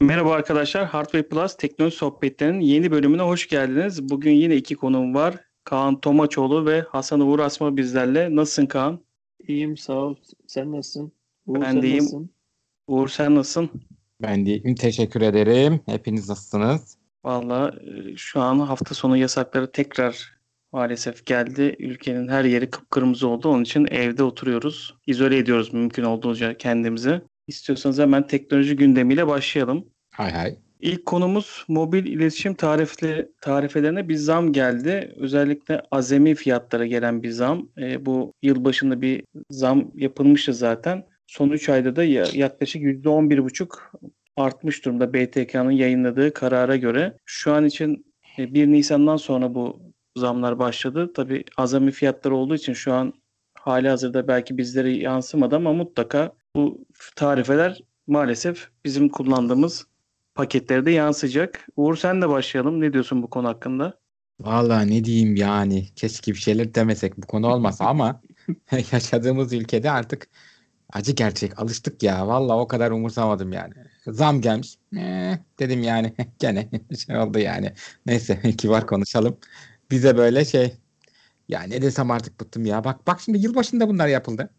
Merhaba arkadaşlar. Hardware Plus teknoloji sohbetlerinin yeni bölümüne hoş geldiniz. Bugün yine iki konuğum var. Kaan Tomaçoğlu ve Hasan Uğur Asma bizlerle. Nasılsın Kaan? İyiyim sağ ol. Sen nasılsın? Uğur, ben de iyiyim. Nasılsın? Uğur sen nasılsın? Ben de iyiyim. Teşekkür ederim. Hepiniz nasılsınız? Valla e, şu an hafta sonu yasakları tekrar maalesef geldi. Ülkenin her yeri kıpkırmızı oldu. Onun için evde oturuyoruz. İzole ediyoruz mümkün olduğunca kendimizi. İstiyorsanız hemen teknoloji gündemiyle başlayalım. Hay hay. İlk konumuz mobil iletişim tarifli, tarifelerine bir zam geldi. Özellikle azami fiyatlara gelen bir zam. E, bu yıl başında bir zam yapılmıştı zaten. Son 3 ayda da yaklaşık %11,5 artmış durumda BTK'nın yayınladığı karara göre. Şu an için 1 e, Nisan'dan sonra bu zamlar başladı. Tabi azami fiyatlar olduğu için şu an hali hazırda belki bizlere yansımadı ama mutlaka bu tarifeler maalesef bizim kullandığımız paketlerde yansıyacak. Uğur sen de başlayalım. Ne diyorsun bu konu hakkında? Valla ne diyeyim yani. Keşke bir şeyler demesek bu konu olmasa ama yaşadığımız ülkede artık acı gerçek. Alıştık ya. Valla o kadar umursamadım yani. Zam gelmiş. Ee, dedim yani gene şey oldu yani. Neyse kibar konuşalım. Bize böyle şey ya ne desem artık bıktım ya. Bak bak şimdi yılbaşında bunlar yapıldı.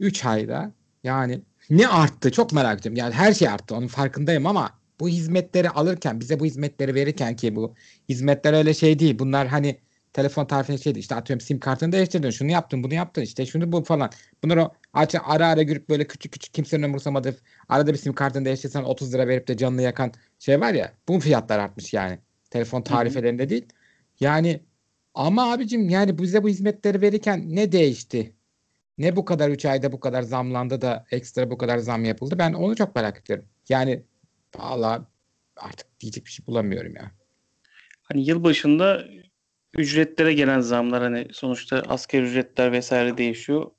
3 ayda yani ne arttı çok merak ediyorum. Yani her şey arttı onun farkındayım ama bu hizmetleri alırken bize bu hizmetleri verirken ki bu hizmetler öyle şey değil. Bunlar hani telefon tarifini şeydi işte atıyorum sim kartını değiştirdin şunu yaptın bunu yaptın işte şunu bu falan. Bunları aç, ara ara görüp böyle küçük küçük kimsenin umursamadığı arada bir sim kartını değiştirsen 30 lira verip de canını yakan şey var ya bu fiyatlar artmış yani. Telefon tarifelerinde değil. Yani ama abicim yani bize bu hizmetleri verirken ne değişti? Ne bu kadar 3 ayda bu kadar zamlandı da ekstra bu kadar zam yapıldı? Ben onu çok merak ediyorum. Yani valla artık diyecek bir şey bulamıyorum ya. Hani yıl başında ücretlere gelen zamlar hani sonuçta asker ücretler vesaire değişiyor.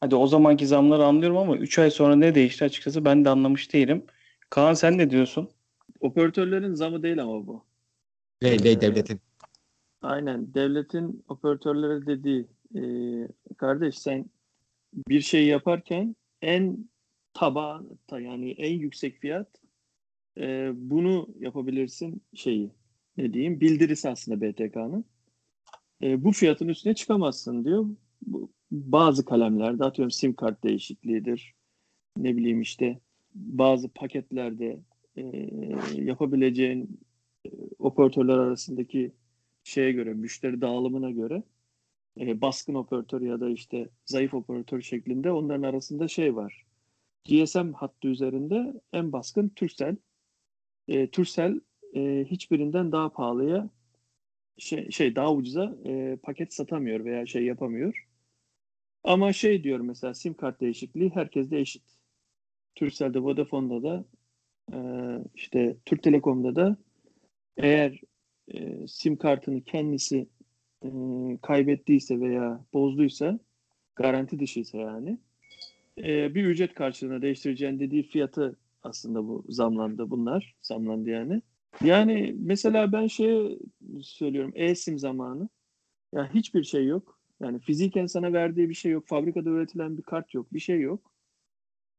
Hadi o zamanki zamları anlıyorum ama 3 ay sonra ne değişti açıkçası ben de anlamış değilim. Kaan sen ne diyorsun? Operatörlerin zamı değil ama bu. Değil değil devletin. Aynen devletin operatörlere dediği e, kardeş sen bir şey yaparken en taba yani en yüksek fiyat e, bunu yapabilirsin şeyi ne diyeyim bildirisi aslında BTK'nın. E, bu fiyatın üstüne çıkamazsın diyor. Bu, bazı kalemlerde atıyorum sim kart değişikliğidir. Ne bileyim işte bazı paketlerde e, yapabileceğin e, operatörler arasındaki şeye göre, müşteri dağılımına göre e, baskın operatör ya da işte zayıf operatör şeklinde onların arasında şey var. GSM hattı üzerinde en baskın Turkcell. E, Turkcell e, hiçbirinden daha pahalıya şey, şey daha ucuza e, paket satamıyor veya şey yapamıyor. Ama şey diyor mesela sim kart değişikliği herkeste eşit. Turkcell'de, Vodafone'da da e, işte Türk Telekom'da da eğer e, sim kartını kendisi e, kaybettiyse veya bozduysa garanti dışıysa yani e, bir ücret karşılığında değiştireceğin dediği fiyatı aslında bu zamlandı bunlar zamlandı yani. Yani mesela ben şey söylüyorum e-sim zamanı ya hiçbir şey yok. Yani fiziken sana verdiği bir şey yok. Fabrikada üretilen bir kart yok. Bir şey yok.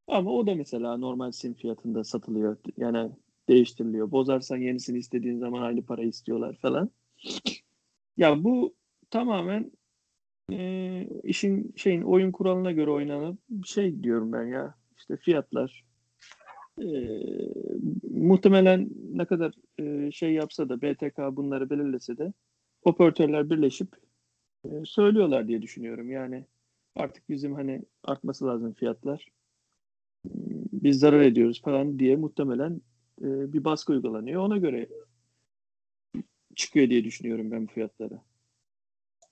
Ama o da mesela normal sim fiyatında satılıyor. Yani değiştiriliyor. Bozarsan yenisini istediğin zaman aynı para istiyorlar falan. Ya bu tamamen e, işin şeyin oyun kuralına göre oynanan bir şey diyorum ben ya. İşte fiyatlar e, muhtemelen ne kadar e, şey yapsa da BTK bunları belirlese de operatörler birleşip e, söylüyorlar diye düşünüyorum. Yani artık bizim hani artması lazım fiyatlar. Biz zarar ediyoruz falan diye muhtemelen e, bir baskı uygulanıyor. Ona göre çıkıyor diye düşünüyorum ben bu fiyatlara.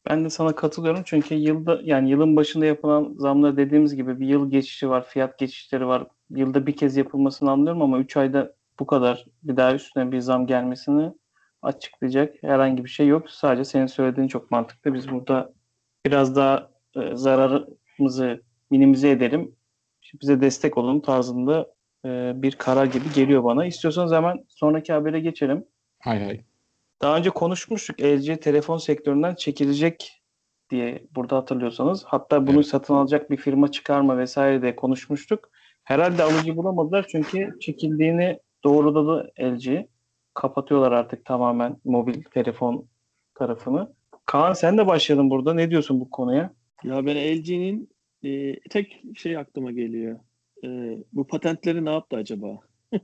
Ben de sana katılıyorum çünkü yılda yani yılın başında yapılan zamlar dediğimiz gibi bir yıl geçişi var, fiyat geçişleri var. Yılda bir kez yapılmasını anlıyorum ama 3 ayda bu kadar bir daha üstüne bir zam gelmesini açıklayacak herhangi bir şey yok. Sadece senin söylediğin çok mantıklı. Biz burada biraz daha e, zararımızı minimize edelim. Bize destek olun tarzında e, bir karar gibi geliyor bana. İstiyorsanız hemen sonraki habere geçelim. Hay hay. Daha önce konuşmuştuk LG telefon sektöründen çekilecek diye burada hatırlıyorsanız. Hatta bunu evet. satın alacak bir firma çıkarma vesaire de konuşmuştuk. Herhalde alıcı bulamadılar çünkü çekildiğini doğruladı LG. Kapatıyorlar artık tamamen mobil telefon tarafını. Kaan sen de başladın burada. Ne diyorsun bu konuya? Ya ben LG'nin e, tek şey aklıma geliyor. E, bu patentleri ne yaptı acaba?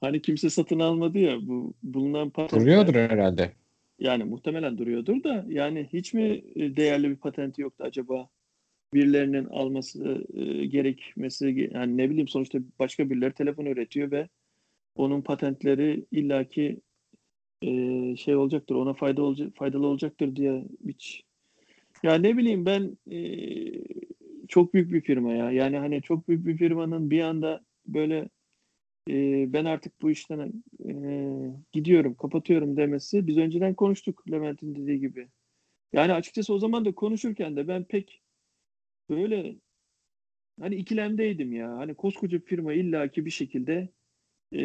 hani kimse satın almadı ya bu bulunan patentler. Duruyordur herhalde. Yani muhtemelen duruyordur da yani hiç mi e, değerli bir patenti yoktu acaba? Birilerinin alması e, gerekmesi yani ne bileyim sonuçta başka birileri telefon üretiyor ve onun patentleri illaki e, şey olacaktır ona fayda olacak faydalı olacaktır diye hiç ya ne bileyim ben e, çok büyük bir firma ya. Yani hani çok büyük bir firmanın bir anda böyle e, ben artık bu işten e, gidiyorum kapatıyorum demesi biz önceden konuştuk Levent'in dediği gibi. Yani açıkçası o zaman da konuşurken de ben pek böyle hani ikilemdeydim ya. Hani koskoca firma illaki bir şekilde e,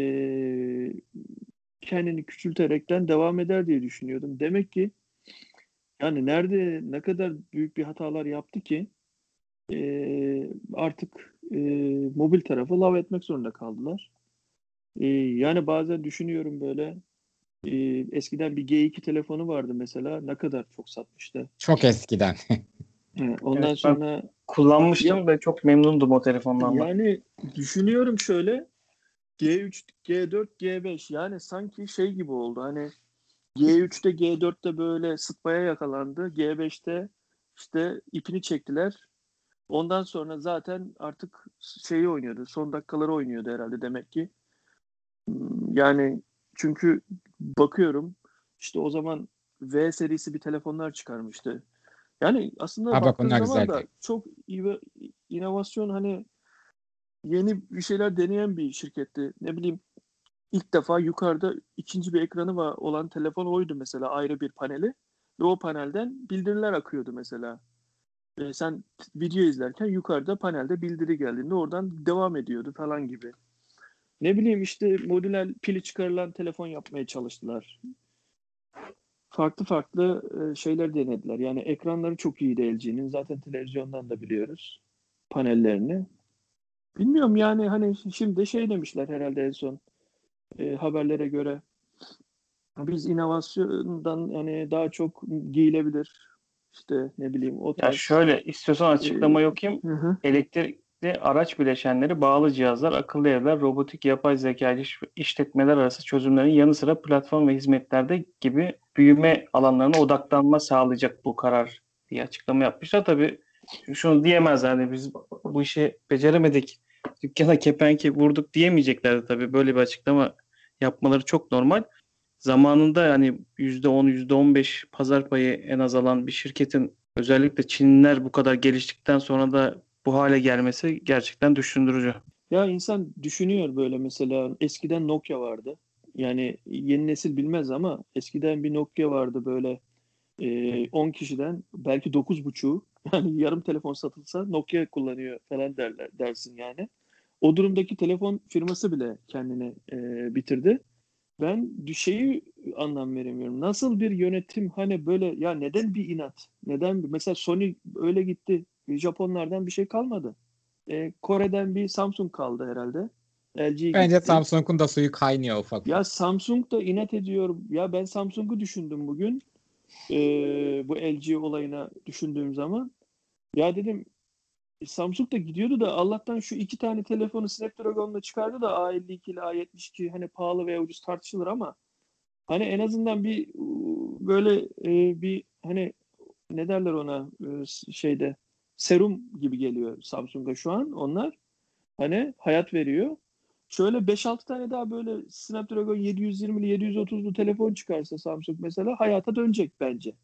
kendini küçülterekten devam eder diye düşünüyordum. Demek ki yani nerede ne kadar büyük bir hatalar yaptı ki e, artık e, mobil tarafı lav etmek zorunda kaldılar. E, yani bazen düşünüyorum böyle e, eskiden bir G2 telefonu vardı mesela ne kadar çok satmıştı. Çok eskiden. Ondan Evet, sonra Kullanmıştım ve çok memnundum o telefondan. da. Yani düşünüyorum şöyle G3, G4, G5 yani sanki şey gibi oldu hani G3'te G4'te böyle sıtmaya yakalandı. G5'te işte ipini çektiler. Ondan sonra zaten artık şeyi oynuyordu. Son dakikaları oynuyordu herhalde demek ki. Hmm, Yani çünkü bakıyorum işte o zaman V serisi bir telefonlar çıkarmıştı. Yani aslında Ha bak baktığın zaman da güzeldi. çok iyi inovasyon hani yeni bir şeyler deneyen bir şirketti. Ne bileyim ilk defa yukarıda ikinci bir ekranı var olan telefon oydu mesela ayrı bir paneli ve o panelden bildiriler akıyordu mesela. Ee, sen video izlerken yukarıda panelde bildiri geldiğinde oradan devam ediyordu falan gibi. Ne bileyim işte modüler pili çıkarılan telefon yapmaya çalıştılar. Farklı farklı e, şeyler denediler. Yani ekranları çok iyiydi LG'nin. Zaten televizyondan da biliyoruz panellerini. Bilmiyorum yani hani şimdi şey demişler herhalde en son e, haberlere göre biz inovasyondan yani daha çok giyilebilir işte ne bileyim o Ya tarz. şöyle istiyorsan açıklama okuyayım. Hı hı. Elektrikli araç bileşenleri, bağlı cihazlar, akıllı evler, robotik, yapay zeka iş- işletmeler arası çözümlerin yanı sıra platform ve hizmetlerde gibi büyüme alanlarına odaklanma sağlayacak bu karar diye açıklama yapmışlar. Tabii şunu diyemezler hani biz bu işi beceremedik, dükkana kepenki vurduk diyemeyeceklerdi tabii. Böyle bir açıklama yapmaları çok normal. Zamanında hani %10, %15 pazar payı en az alan bir şirketin özellikle Çinliler bu kadar geliştikten sonra da bu hale gelmesi gerçekten düşündürücü. Ya insan düşünüyor böyle mesela eskiden Nokia vardı. Yani yeni nesil bilmez ama eskiden bir Nokia vardı böyle e, 10 kişiden belki 9.5'u yani yarım telefon satılsa Nokia kullanıyor falan derler dersin yani. O durumdaki telefon firması bile kendini e, bitirdi. Ben şeyi anlam veremiyorum. Nasıl bir yönetim hani böyle ya neden bir inat? Neden bir, mesela Sony öyle gitti. Japonlardan bir şey kalmadı. E, Kore'den bir Samsung kaldı herhalde. LG Bence gitti. Samsung'un da suyu kaynıyor ufak. Ya Samsung da inat ediyor. Ya ben Samsung'u düşündüm bugün. Ee, bu LG olayına düşündüğüm zaman. Ya dedim Samsung da gidiyordu da Allah'tan şu iki tane telefonu Snapdragon'la çıkardı da A52 ile A72 hani pahalı veya ucuz tartışılır ama hani en azından bir böyle e, bir hani ne derler ona e, şeyde serum gibi geliyor Samsung'a şu an onlar. Hani hayat veriyor. Şöyle 5-6 tane daha böyle Snapdragon 720'li 730'lu telefon çıkarsa Samsung mesela hayata dönecek bence.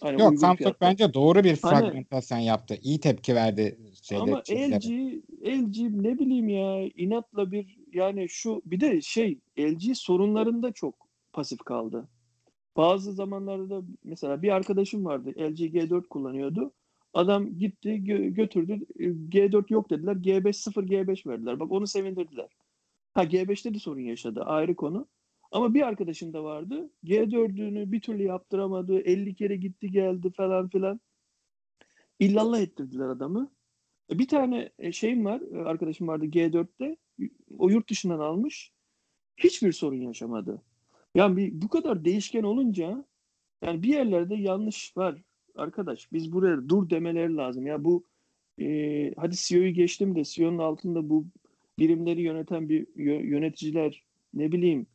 Hani Yok Samsung bence doğru bir Hani- fragmentasyon yaptı. İyi tepki verdi şeyde. Ama Çinlilere. LG, LG ne bileyim ya inatla bir yani şu bir de şey LG sorunlarında çok pasif kaldı. Bazı zamanlarda mesela bir arkadaşım vardı LG G4 kullanıyordu. Adam gitti gö- götürdü e, G4 yok dediler G5 0 G5 verdiler. Bak onu sevindirdiler. Ha G5'te de sorun yaşadı ayrı konu. Ama bir arkadaşım da vardı. G4'ünü bir türlü yaptıramadı. 50 kere gitti geldi falan filan. İllallah ettirdiler adamı. E, Bir tane e, şeyim var, e, arkadaşım vardı G4'te. O yurt dışından almış. hiçbir sorun yaşamadı. Yani bir, bu kadar değişken olunca yani bir yerlerde yanlış var arkadaş. Biz buraya dur demeleri lazım. Ya bu e, hadi CEO'yu geçtim de CEO'nun altında bu birimleri yöneten bir yö- yöneticiler ne bileyim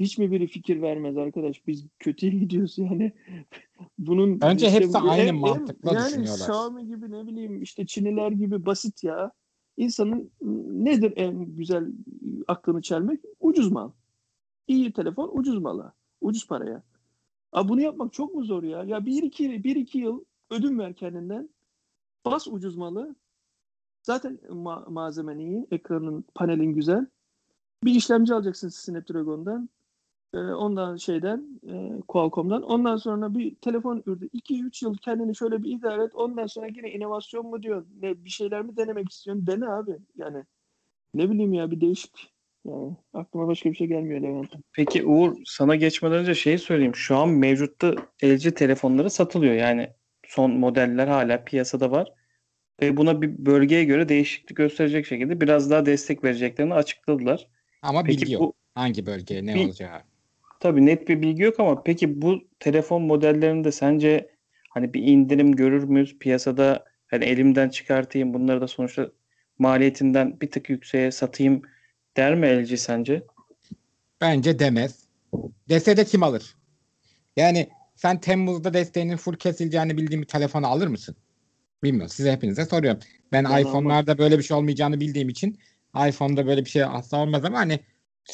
hiç mi biri fikir vermez arkadaş? Biz kötüye gidiyoruz yani. Bunun Bence hepsi bu- aynı hem- mantıkla yani düşünüyorlar. Xiaomi gibi ne bileyim işte Çiniler gibi basit ya. İnsanın nedir en güzel aklını çelmek? Ucuz mal. İyi telefon ucuz mala. Ucuz paraya. Abi bunu yapmak çok mu zor ya? Ya bir iki, bir iki yıl ödün ver kendinden. Bas ucuz malı. Zaten ma- malzemen iyi. Ekranın, panelin güzel. Bir işlemci alacaksın Snapdragon'dan. Ee, ondan şeyden, e, Qualcomm'dan. Ondan sonra bir telefon ürünü. 2-3 yıl kendini şöyle bir idare et. Ondan sonra yine inovasyon mu diyorsun? Ne, bir şeyler mi denemek istiyorsun? Dene abi. Yani ne bileyim ya bir değişik. Yani aklıma başka bir şey gelmiyor Levent. Peki Uğur sana geçmeden önce şeyi söyleyeyim. Şu an mevcutta LG telefonları satılıyor. Yani son modeller hala piyasada var. Ve buna bir bölgeye göre değişiklik gösterecek şekilde biraz daha destek vereceklerini açıkladılar. Ama Peki bilgi yok. bu Hangi bölgeye ne Bir- olacağı. Tabii net bir bilgi yok ama peki bu telefon modellerinde sence hani bir indirim görür müyüz piyasada? Hani elimden çıkartayım bunları da sonuçta maliyetinden bir tık yükseğe satayım der mi LG sence? Bence demez. Dese de kim alır? Yani sen Temmuz'da desteğinin full kesileceğini bildiğin bir telefonu alır mısın? Bilmiyorum. Size hepinize soruyorum. Ben Ben iPhone'larda böyle bir şey olmayacağını bildiğim için iPhone'da böyle bir şey asla olmaz ama hani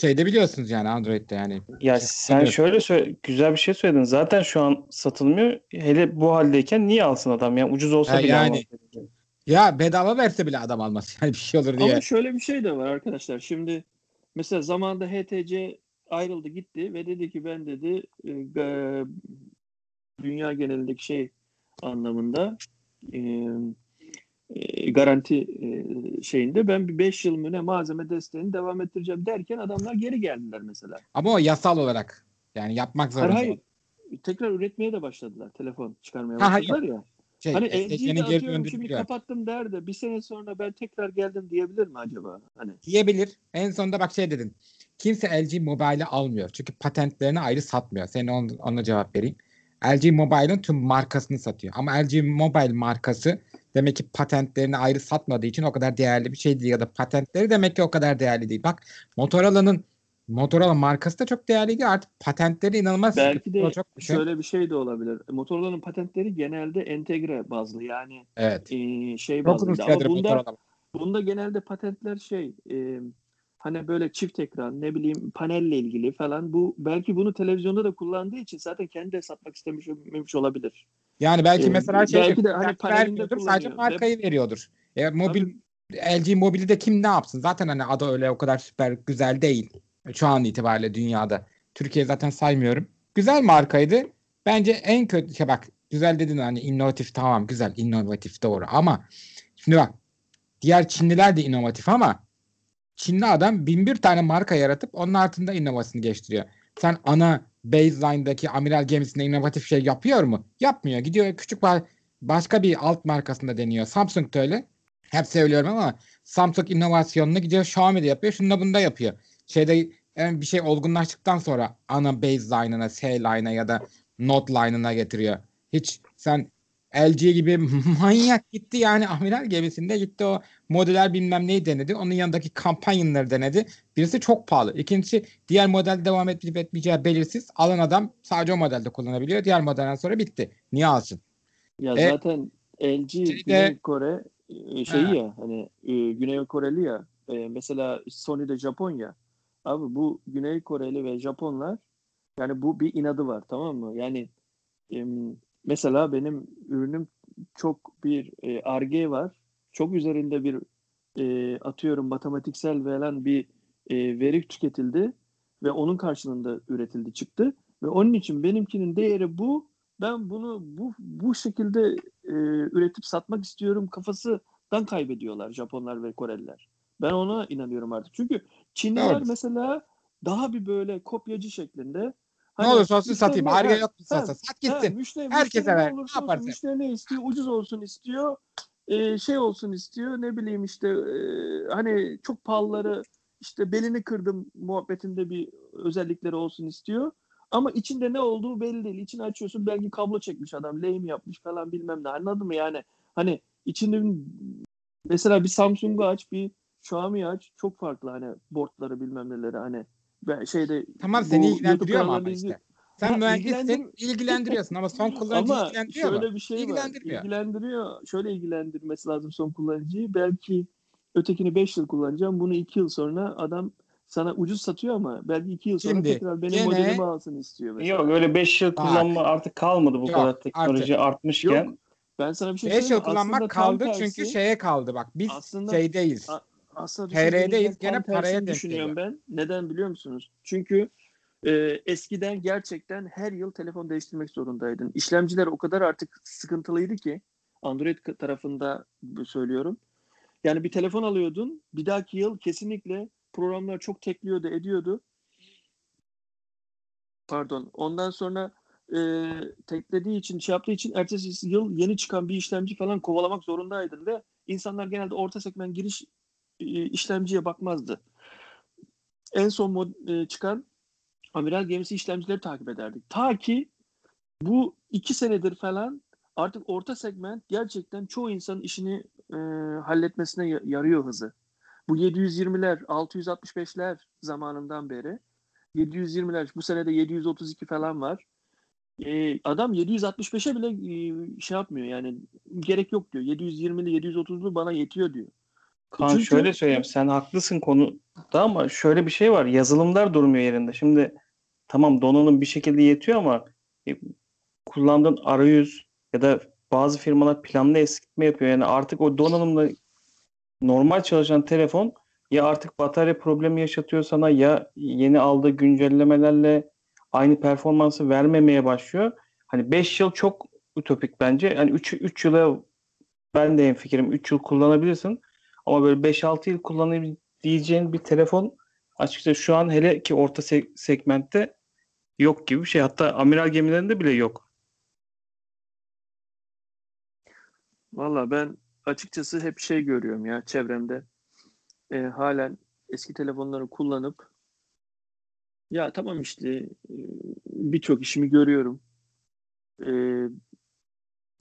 şeyde biliyorsunuz yani Android'de yani. Ya Şey, sen şöyle söyle, güzel bir şey söyledin. Zaten şu an satılmıyor. Hele bu haldeyken niye alsın adam? Yani ucuz olsa Ha, bile yani. almaz. Ya bedava verse bile adam almaz. Yani bir şey olur diye. Ama şöyle bir şey de var arkadaşlar. Şimdi mesela zamanında HTC ayrıldı gitti ve dedi ki ben dedi e, dünya genelindeki şey anlamında e, e, garanti e, şeyinde ben bir 5 yıl mı ne malzeme desteğini devam ettireceğim derken adamlar geri geldiler mesela. Ama o yasal olarak yani yapmak zorunda. hayır. Tekrar üretmeye de başladılar. Telefon çıkarmaya Ha, hayır. başladılar ya. Şey, Hani e- LG'yi yeni de atıyorum şimdi kapattım der de bir sene sonra ben tekrar geldim diyebilir mi acaba? Hani Diyebilir. En sonunda bak şey dedin. Kimse LG Mobile'i almıyor. Çünkü patentlerini ayrı satmıyor. Senin on, ona cevap vereyim. LG Mobile'ın tüm markasını satıyor. Ama LG Mobile markası demek ki patentlerini ayrı satmadığı için o kadar değerli bir şey değil. Ya da patentleri demek ki o kadar değerli değil. Bak Motorola'nın Motorola markası da çok değerliydi. Artık patentleri inanılmaz. Belki de çok bir şey. şöyle bir şey de olabilir. Motorola'nın patentleri genelde entegre bazlı yani Evet. e, şey bazlı. Ama bunda, Motorola. bunda genelde patentler şey e, hani böyle çift ekran ne bileyim panelle ilgili falan bu belki bunu televizyonda da kullandığı için zaten kendi de satmak istemiş istememiş olabilir. Yani belki Ee, mesela şey belki de hani vermiyordur, sadece markayı veriyordur. E, mobil Tabii. LG Mobil'i de kim ne yapsın? Zaten hani adı öyle o kadar süper güzel değil. Şu an itibariyle dünyada. Türkiye zaten saymıyorum. Güzel markaydı. Bence en kötü şey bak güzel dedin hani inovatif tamam güzel inovatif doğru ama şimdi bak diğer Çinliler de inovatif ama Çinli adam bin bir tane marka yaratıp onun altında inovasyonu geçtiriyor. Sen ana baseline'daki amiral gemisinde inovatif şey yapıyor mu? Yapmıyor. Gidiyor küçük ba- başka bir alt markasında deniyor. Samsung da öyle. Hep söylüyorum ama Samsung inovasyonunu gidiyor Xiaomi de yapıyor. Şunda bunda yapıyor. Şeyde yani bir şey olgunlaştıktan sonra ana baseline'ına, C-line'a ya da Note line'ına getiriyor. Hiç sen LG gibi manyak gitti yani amiral gemisinde gitti o modüler bilmem neyi denedi. Onun yanındaki kampanyaları denedi. Birisi çok pahalı. İkincisi diğer model devam edip etmeyeceği belirsiz. Alan adam sadece o modelde kullanabiliyor. Diğer modelden sonra bitti. Niye alsın? Ya E, zaten LG şeyde- Güney Kore e, şeyi Ha. ya hani e, Güney Koreli ya e, mesela Sony de Japonya. Abi bu Güney Koreli ve Japonlar yani bu bir inadı var tamam mı? Yani mesela benim ürünüm çok bir e, Ar-Ge var. Çok üzerinde bir e, atıyorum matematiksel verilen bir e, veri tüketildi ve onun karşılığında üretildi çıktı ve onun için benimkinin değeri bu. Ben bunu bu bu şekilde e, üretip satmak istiyorum kafasından kaybediyorlar Japonlar ve Koreliler. Ben ona inanıyorum artık. Çünkü Çinliler Doğru. mesela daha bir böyle kopyacı şeklinde. Ne Hani olursa olsun satayım. ne- Arge ha, yok mu ha, satsa? Sat ha, gitsin. müşteri, Herkese ver. ne Ne yaparsa. müşteri ne istiyor? Ucuz olsun istiyor. e, şey olsun istiyor. Ne bileyim işte e, hani çok pahalıları işte belini kırdım muhabbetinde bir özellikleri olsun istiyor. Ama içinde ne olduğu belli değil. İçini açıyorsun belki kablo çekmiş adam, lehim yapmış falan bilmem ne. Anladın mı yani? Hani içinde mesela bir Samsung'u aç, bir Xiaomi aç. Çok farklı hani boardları bilmem neleri hani şeyde Tamam seni ilgilendiriyor ama işte. Sen Ha, mühendissin, ilgilendir- ilgilendiriyorsun ama son kullanıcı Ama ilgilendiriyor şöyle mu? bir şey var. İlgilendirmiyor. İlgilendiriyor. Şöyle ilgilendirmesi lazım son kullanıcıyı. Belki ötekini 5 yıl kullanacağım. Bunu 2 yıl sonra adam sana ucuz satıyor ama belki 2 yıl sonra Şimdi tekrar benim gene- modelimi alsın istiyor mesela. Yok öyle 5 yıl Bak. kullanma artık kalmadı bu Yok, kadar teknoloji artmışken. Yok. Ben sana bir şey 5 söyleyeyim yıl kullanmak kaldı tersi- çünkü şeye kaldı bak. Biz Aslında- şeydeyiz. A- aslında TR'deyiz, gene paraya düşünüyorum ben. Neden biliyor musunuz? Çünkü e, eskiden gerçekten her yıl telefon değiştirmek zorundaydın. İşlemciler o kadar artık sıkıntılıydı ki Android tarafında söylüyorum. Yani bir telefon alıyordun, bir dahaki yıl kesinlikle programlar çok tekliyordu, ediyordu. Pardon. Ondan sonra e, teklediği için, şey yaptığı için ertesi yıl yeni çıkan bir işlemci falan kovalamak zorundaydın ve insanlar genelde orta segment giriş işlemciye bakmazdı. En son mod, e, çıkan amiral gemisi işlemcileri takip ederdik. Ta ki bu iki senedir falan artık orta segment gerçekten çoğu insanın işini e, halletmesine ya- yarıyor hızı. Bu 720'ler, 665'ler zamanından beri 720'ler bu senede 732 falan var. E, adam 765'e bile e, şey yapmıyor yani gerek yok diyor. 720'li 730'lu bana yetiyor diyor. Kaan Çünkü- şöyle söyleyeyim sen haklısın konuda ama şöyle bir şey var yazılımlar durmuyor yerinde. Şimdi tamam donanım bir şekilde yetiyor ama e, kullandığın arayüz ya da bazı firmalar planlı eskitme yapıyor. Yani artık o donanımla normal çalışan telefon ya artık batarya problemi yaşatıyor sana ya yeni aldığı güncellemelerle aynı performansı vermemeye başlıyor. Hani 5 yıl çok ütopik bence. Hani 3 3 yıla ben de fikrim 3 yıl kullanabilirsin. Ama böyle 5-6 yıl kullanabileceğin bir telefon açıkçası şu an hele ki orta se- segmentte yok gibi bir şey. Hatta amiral gemilerinde bile yok. Valla ben açıkçası hep şey görüyorum ya çevremde. E, halen eski telefonları kullanıp ya tamam işte e, birçok işimi görüyorum. E,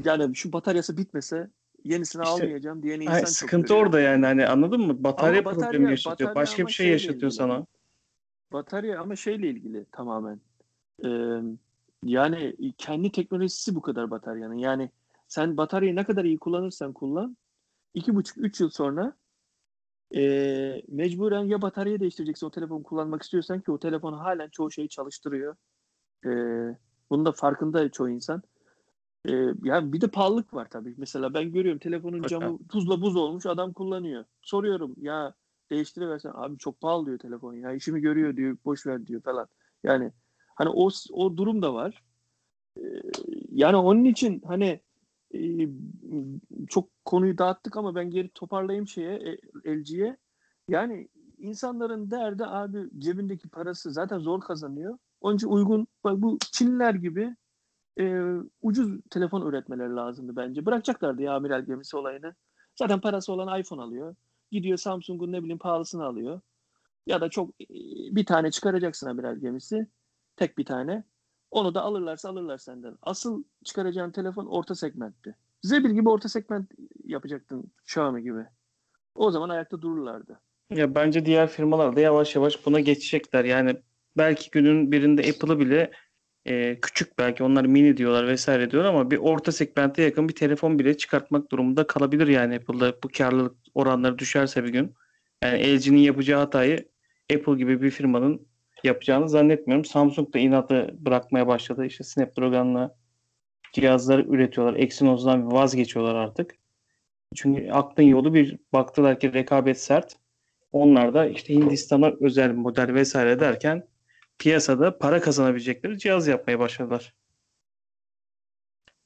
yani şu bataryası bitmese yenisini İşte, almayacağım diyen insan Ay, çok sıkıntı görüyorum. orada yani hani anladın mı? Batarya Ama batarya- problemi yaşatıyor. batarya Başka bir şey yaşatıyor ilgili. sana. Batarya ama şeyle ilgili tamamen. Ee, yani kendi teknolojisi bu kadar bataryanın. Yani sen bataryayı ne kadar iyi kullanırsan kullan, iki buçuk, üç yıl sonra ee, mecburen ya bataryayı değiştireceksin o telefonu kullanmak istiyorsan ki o telefon halen çoğu şeyi çalıştırıyor. Ee, bunun da farkında çoğu insan. Ee, yani bir de pahalılık var tabii. Mesela ben görüyorum telefonun camı tuzla buz olmuş adam kullanıyor. Soruyorum ya değiştiriversen abi çok pahalı diyor telefon ya işimi görüyor diyor boş ver diyor falan. Yani hani o o durum da var. Ee, yani onun için hani e, çok konuyu dağıttık ama ben geri toparlayayım şeye e, LG'ye. Yani insanların derdi abi cebindeki parası zaten zor kazanıyor. Onun için uygun bak bu Çinliler gibi e, ucuz telefon üretmeleri lazımdı bence. Bırakacaklardı ya amiral gemisi olayını. Zaten parası olan iPhone alıyor. Gidiyor Samsung'un ne bileyim pahalısını alıyor. Ya da çok e, bir tane çıkaracaksın amiral gemisi. Tek bir tane. Onu da alırlarsa alırlar senden. Asıl çıkaracağın telefon orta segmentti. Zebil gibi orta segment yapacaktın Xiaomi gibi. O zaman ayakta dururlardı. Ya bence diğer firmalar da yavaş yavaş buna geçecekler. Yani belki günün birinde Apple'ı bile e, küçük belki onlar mini diyorlar vesaire diyor ama bir orta segmente yakın bir telefon bile çıkartmak durumunda kalabilir yani Apple'da bu karlılık oranları düşerse bir gün. Yani LG'nin yapacağı hatayı Apple gibi bir firmanın yapacağını zannetmiyorum. Samsung da inatı bırakmaya başladı. İşte Snapdragon'la cihazları üretiyorlar. Exynos'dan vazgeçiyorlar artık. Çünkü aklın yolu bir baktılar ki rekabet sert. Onlar da işte Hindistan'a özel model vesaire derken piyasada para kazanabilecekleri cihaz yapmaya başladılar.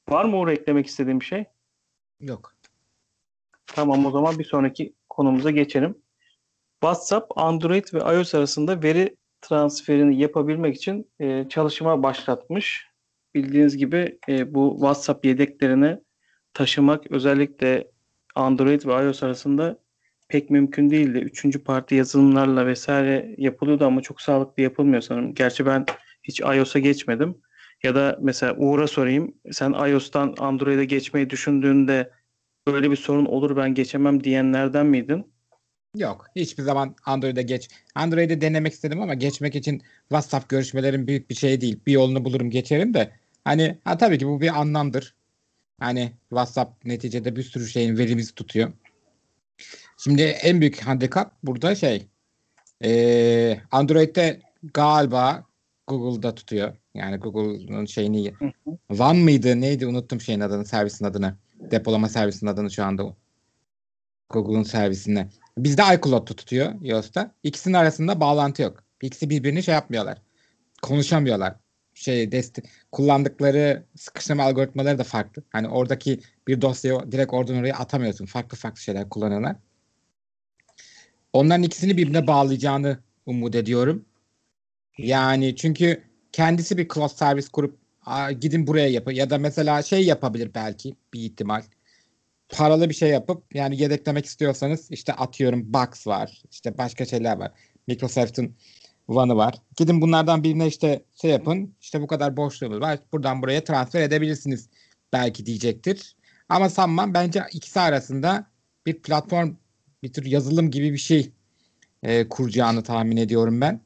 Var mı oraya eklemek istediğim bir şey? Yok. Tamam o zaman bir sonraki konumuza geçelim. WhatsApp, Android ve iOS arasında veri transferini yapabilmek için e, çalışma başlatmış. Bildiğiniz gibi e, bu WhatsApp yedeklerini taşımak özellikle Android ve iOS arasında pek mümkün değildi. Üçüncü parti yazılımlarla vesaire yapılıyordu ama çok sağlıklı yapılmıyor sanırım. Gerçi ben hiç iOS'a geçmedim. Ya da mesela Uğur'a sorayım. Sen iOS'tan Android'e geçmeyi düşündüğünde böyle bir sorun olur ben geçemem diyenlerden miydin? Yok. Hiçbir zaman Android'e geç. Android'e denemek istedim ama geçmek için WhatsApp görüşmelerim büyük bir şey değil. Bir yolunu bulurum geçerim de. Hani ha, tabii ki bu bir anlamdır. Hani WhatsApp neticede bir sürü şeyin verimizi tutuyor. Şimdi en büyük handikap burada şey ee, Android'de galiba Google'da tutuyor. Yani Google'ın şeyini One mıydı neydi unuttum şeyin adını servisin adını. Depolama servisinin adını şu anda Google'un servisine. Bizde iCloud tutuyor iOS'ta. İkisinin arasında bağlantı yok. İkisi birbirini şey yapmıyorlar. Konuşamıyorlar. Şey desti kullandıkları sıkıştırma algoritmaları da farklı. Hani oradaki bir dosyayı direkt oradan oraya atamıyorsun. Farklı farklı şeyler kullanıyorlar. Onların ikisini birbirine bağlayacağını umut ediyorum. Yani çünkü kendisi bir cloud servis kurup gidin buraya yapın ya da mesela şey yapabilir belki bir ihtimal paralı bir şey yapıp yani yedeklemek istiyorsanız işte atıyorum Box var. işte başka şeyler var. Microsoft'un One'ı var. Gidin bunlardan birine işte şey yapın. işte bu kadar boşluğumuz var. Buradan buraya transfer edebilirsiniz belki diyecektir. Ama sanmam bence ikisi arasında bir platform bir tür yazılım gibi bir şey e, kuracağını tahmin ediyorum ben.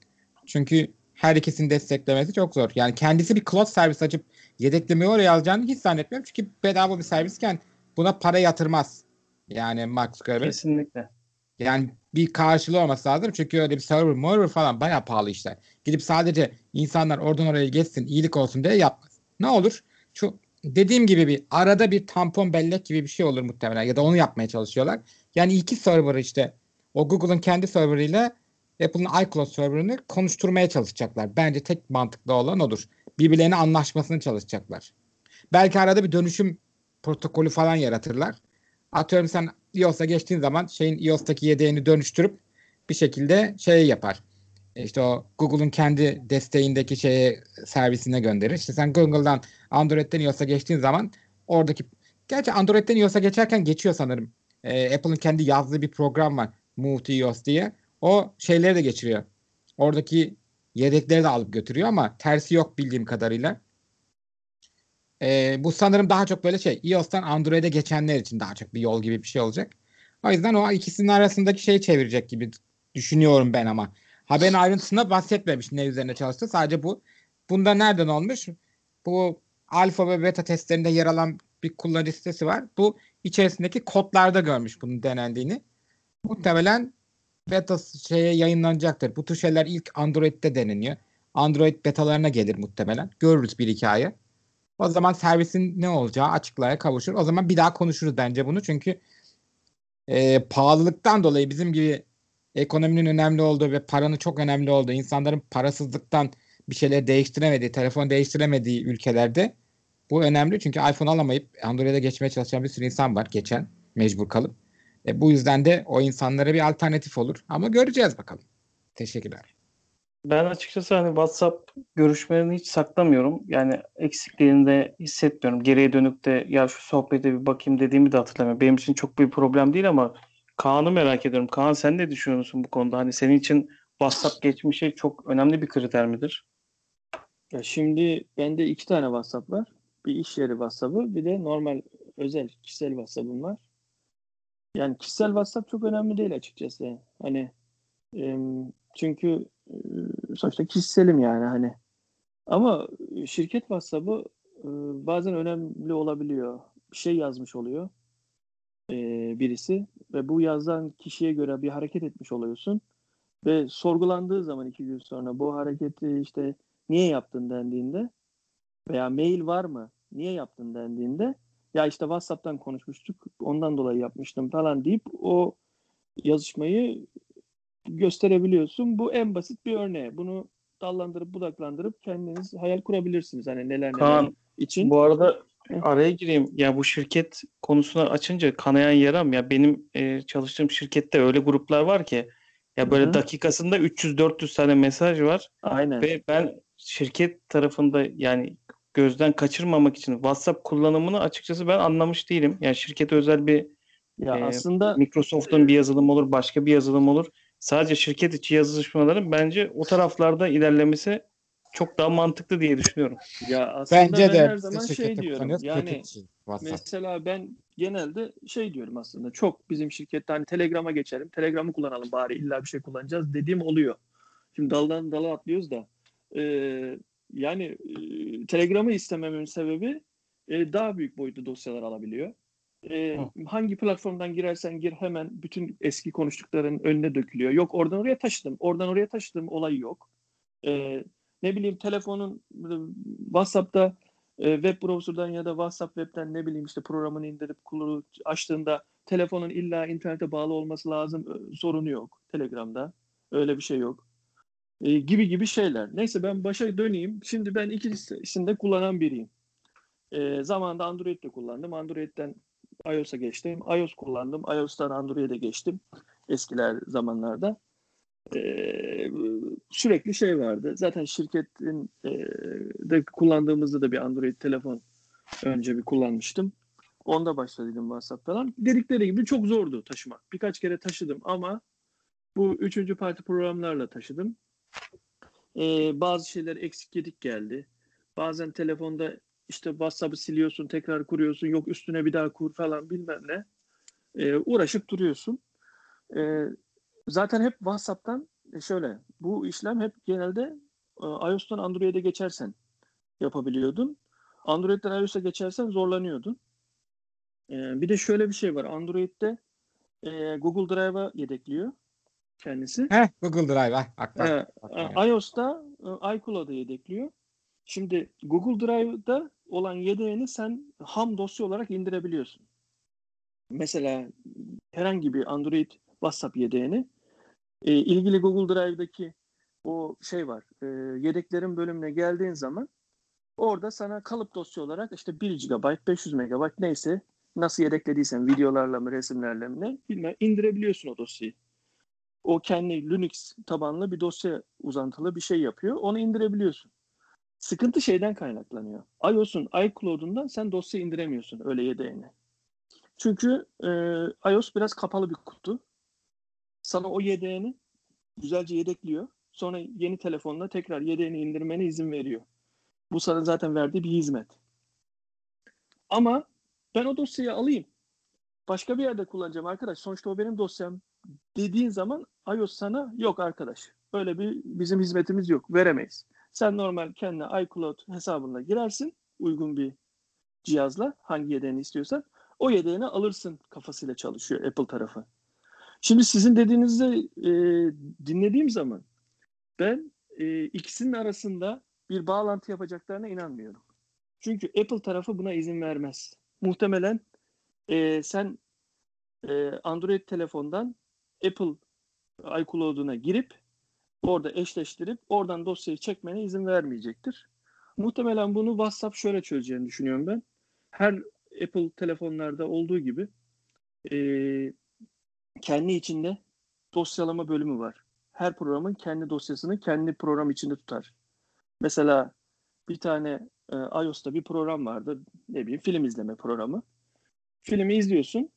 Çünkü her ikisini desteklemesi çok zor. Yani kendisi bir cloud servis açıp yedeklemeyi oraya alacağını hiç zannetmiyorum. Çünkü bedava bir servisken buna para yatırmaz. Yani Mark Zuckerberg. Kesinlikle. Yani bir karşılığı olması lazım. Çünkü öyle bir server, server falan bayağı pahalı işler. Gidip sadece insanlar oradan oraya geçsin, iyilik olsun diye yapmaz. Ne olur? Şu dediğim gibi bir arada bir tampon bellek gibi bir şey olur muhtemelen ya da onu yapmaya çalışıyorlar. Yani iki server işte o Google'ın kendi serverıyla Apple'ın iCloud serverını konuşturmaya çalışacaklar. Bence tek mantıklı olan odur. Birbirlerine anlaşmasını çalışacaklar. Belki arada bir dönüşüm protokolü falan yaratırlar. Atıyorum sen iOS'a geçtiğin zaman şeyin iOS'taki yedeğini dönüştürüp bir şekilde şey yapar. İşte o Google'un kendi desteğindeki şeye servisine gönderir. İşte sen Google'dan Android'den iOS'a geçtiğin zaman oradaki gerçi Android'den iOS'a geçerken geçiyor sanırım. Ee, Apple'ın kendi yazdığı bir program var. Move to iOS diye. O şeyleri de geçiriyor. Oradaki yedekleri de alıp götürüyor ama tersi yok bildiğim kadarıyla. E, bu sanırım daha çok böyle şey iOS'tan Android'e geçenler için daha çok bir yol gibi bir şey olacak. O yüzden o ikisinin arasındaki şeyi çevirecek gibi düşünüyorum ben ama. Haberin ayrıntısında bahsetmemiş ne üzerine çalıştı. Sadece bu. Bunda nereden olmuş? Bu alfa ve beta testlerinde yer alan bir kullanıcı sitesi var. Bu içerisindeki kodlarda görmüş bunun denendiğini. Muhtemelen beta şeye yayınlanacaktır. Bu tür şeyler ilk Android'de deneniyor. Android betalarına gelir muhtemelen. Görürüz bir hikaye. O zaman servisin ne olacağı açıklığa kavuşur. O zaman bir daha konuşuruz bence bunu. Çünkü e, pahalılıktan dolayı bizim gibi ekonominin önemli olduğu ve paranın çok önemli olduğu, insanların parasızlıktan bir şeyler değiştiremediği, telefon değiştiremediği ülkelerde bu önemli. Çünkü iPhone alamayıp Android'e geçmeye çalışan bir sürü insan var geçen mecbur kalıp. E, bu yüzden de o insanlara bir alternatif olur. Ama göreceğiz bakalım. Teşekkürler. Ben açıkçası hani WhatsApp görüşmelerini hiç saklamıyorum. Yani eksikliğini de hissetmiyorum. Geriye dönüp de ya şu sohbete bir bakayım dediğimi de hatırlamıyorum. Benim için çok bir problem değil ama Kaan'ı merak ediyorum. Kaan sen ne düşünüyorsun bu konuda? Hani senin için WhatsApp geçmişi çok önemli bir kriter midir? Ya şimdi bende iki tane WhatsApp var. Bir iş yeri WhatsApp'ı bir de normal özel kişisel WhatsApp'ım var. Yani kişisel WhatsApp çok önemli değil açıkçası. Hani çünkü sonuçta kişiselim yani hani. Ama şirket WhatsApp'ı bazen önemli olabiliyor. Bir şey yazmış oluyor birisi ve bu yazan kişiye göre bir hareket etmiş oluyorsun ve sorgulandığı zaman iki gün sonra bu hareketi işte niye yaptın dendiğinde veya mail var mı niye yaptın dendiğinde ya işte WhatsApp'tan konuşmuştuk ondan dolayı yapmıştım falan deyip o yazışmayı gösterebiliyorsun. Bu en basit bir örneği. Bunu dallandırıp budaklandırıp kendiniz hayal kurabilirsiniz. Hani neler Kaan, neler için. Bu arada araya gireyim. Ya bu şirket konusunu açınca kanayan yaram ya benim e, çalıştığım şirkette öyle gruplar var ki ya böyle Hı-hı. dakikasında 300-400 tane mesaj var. Aynen. Ve ben şirket tarafında yani gözden kaçırmamak için WhatsApp kullanımını açıkçası ben anlamış değilim. Yani şirkete özel bir Ya Ee, aslında Microsoft'un bir yazılım olur, başka bir yazılım olur. Sadece şirket içi yazışmaların bence o taraflarda ilerlemesi çok daha mantıklı diye düşünüyorum. ya aslında Bence ben de her zaman şey diyorum. Yani. Mesela ben genelde şey diyorum aslında çok bizim şirkette hani Telegram'a geçelim. Telegram'ı kullanalım bari illa bir şey kullanacağız dediğim oluyor. Şimdi daldan dala atlıyoruz da e, yani e, Telegram'ı istememin sebebi e, daha büyük boyutlu dosyalar alabiliyor. E, hangi platformdan girersen gir hemen bütün eski konuştukların önüne dökülüyor. Yok oradan oraya taşıdım, oradan oraya taşıdım olayı yok. E, ne bileyim telefonun e, WhatsApp'ta e, web browser'dan ya da WhatsApp web'ten ne bileyim işte programını indirip kulu açtığında telefonun illa internete bağlı olması lazım e, sorunu yok Telegram'da. Öyle bir şey yok. E, gibi gibi şeyler. Neyse ben başa döneyim. Şimdi ben ikisini de kullanan biriyim. E, zamanında Android'de kullandım. Android'den iOS'a geçtim. iOS kullandım. iOS'tan Android'e geçtim. Eskiler zamanlarda. Ee, sürekli şey vardı. Zaten şirketin e, de kullandığımızda da bir Android telefon önce bir kullanmıştım. Onda başladıydım WhatsApp falan. Dedikleri gibi çok zordu taşımak. Birkaç kere taşıdım ama bu üçüncü parti programlarla taşıdım. Ee, bazı şeyler eksik gedik geldi. Bazen telefonda işte WhatsApp'ı siliyorsun, tekrar kuruyorsun, yok üstüne bir daha kur falan bilmem ne. Ee, uğraşıp duruyorsun. Ee, zaten hep WhatsApp'tan e, şöyle bu işlem hep genelde e, iOS'tan Android'e geçersen yapabiliyordun. Android'den iOS'a geçersen zorlanıyordun. Ee, bir de şöyle bir şey var. Android'de e, Google Drive'a yedekliyor kendisi. Heh, Google Drive. ah, Bak, bak, Ee, bak iOS'ta e, iCloud'a yedekliyor. Şimdi Google Drive'da olan yedeğini sen ham dosya olarak indirebiliyorsun. Mesela herhangi bir Android WhatsApp yedeğini e, ilgili Google Drive'daki o şey var. E, yedeklerin bölümüne geldiğin zaman orada sana kalıp dosya olarak işte 1 GB, 500 MB neyse nasıl yedeklediysen videolarla mı resimlerle mi ne bilmem indirebiliyorsun o dosyayı. O kendi Linux tabanlı bir dosya uzantılı bir şey yapıyor. Onu indirebiliyorsun. Sıkıntı şeyden kaynaklanıyor. iOS'un iCloud'undan sen dosya indiremiyorsun öyle yedeğini. Çünkü e, iOS biraz kapalı bir kutu. Sana o yedeğini güzelce yedekliyor. Sonra yeni telefonla tekrar yedeğini indirmene izin veriyor. Bu sana zaten verdiği bir hizmet. Ama ben o dosyayı alayım. Başka bir yerde kullanacağım arkadaş. Sonuçta o benim dosyam dediğin zaman iOS sana yok arkadaş. Öyle bir bizim hizmetimiz yok. Veremeyiz. Sen normal kendi iCloud hesabına girersin. Uygun bir cihazla hangi yedeğini istiyorsan o yedeğini alırsın kafasıyla çalışıyor Apple tarafı. Şimdi sizin dediğinizi e, dinlediğim zaman ben e, ikisinin arasında bir bağlantı yapacaklarına inanmıyorum. Çünkü Apple tarafı buna izin vermez. Muhtemelen e, sen e, Android telefondan Apple iCloud'una girip orada eşleştirip oradan dosyayı çekmene izin vermeyecektir. Muhtemelen bunu WhatsApp şöyle çözeceğini düşünüyorum ben. Her Apple telefonlarda olduğu gibi e, kendi içinde dosyalama bölümü var. Her programın kendi dosyasını kendi program içinde tutar. Mesela bir tane e, iOS'ta bir program vardı. Ne bileyim film izleme programı. Filmi izliyorsun.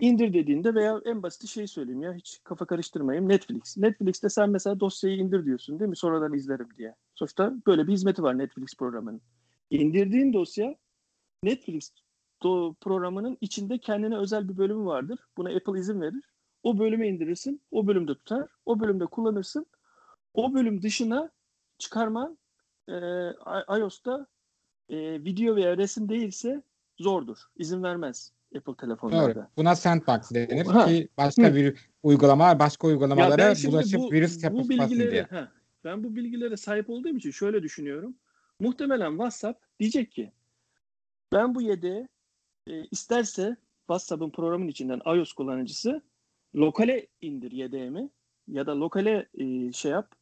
İndir dediğinde veya en basit şey söyleyeyim ya hiç kafa karıştırmayayım Netflix. Netflix'te sen mesela dosyayı indir diyorsun değil mi? Sonradan izlerim diye. Sonuçta böyle bir hizmeti var Netflix programının. İndirdiğin dosya Netflix do- programının içinde kendine özel bir bölümü vardır. Buna Apple izin verir. O bölümü indirirsin. O bölümde tutar. O bölümde kullanırsın. O bölüm dışına çıkarman e, iOS'ta e, video veya resim değilse zordur. İzin vermez Apple telefonlarda. Doğru. Buna sandbox denir Ha. ki başka Hı. bir uygulama başka Ya uygulamalara şimdi bulaşıp bu, virüs bilgileri, diye. ha, ben bu bilgilere sahip olduğum için şöyle düşünüyorum. Muhtemelen WhatsApp diyecek ki ben bu yedeği e, isterse WhatsApp'ın programın içinden iOS kullanıcısı lokale indir yedeğimi ya da lokale e, şey yap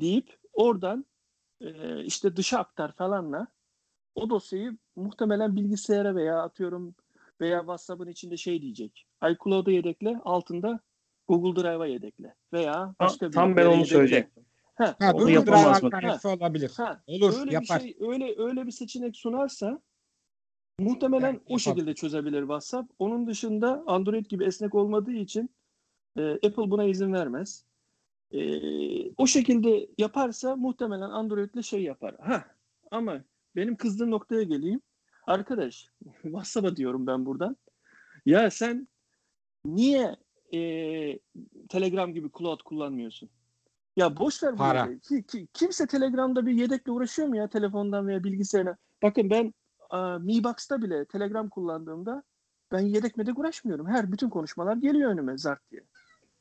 deyip oradan e, işte dışa aktar falanla o dosyayı muhtemelen bilgisayara veya atıyorum veya WhatsApp'ın içinde şey diyecek. iCloud'a yedekle altında Google Drive'a yedekle veya başka bir Tam ben onu söyleyecektim. Ha, Ha, Google Drive alternatifi olabilir. ha, Olur, öyle yapar. bir şey öyle öyle bir seçenek sunarsa Muhtemelen Evet, o yapar. şekilde çözebilir WhatsApp. Onun dışında Android gibi esnek olmadığı için e, Apple buna izin vermez. E, o şekilde yaparsa muhtemelen Android'le şey yapar. Ha, ama benim kızdığım noktaya geleyim. Arkadaş, WhatsApp'a diyorum ben buradan. Ya sen niye e, Telegram gibi cloud kullanmıyorsun? Ya boş ver Para. bunları. Ki, ki- kimse Telegram'da bir yedekle uğraşıyor mu ya telefondan veya bilgisayarına? Bakın ben a, Mi Box'ta bile Telegram kullandığımda ben yedek medek uğraşmıyorum. Her bütün konuşmalar geliyor önüme zart diye.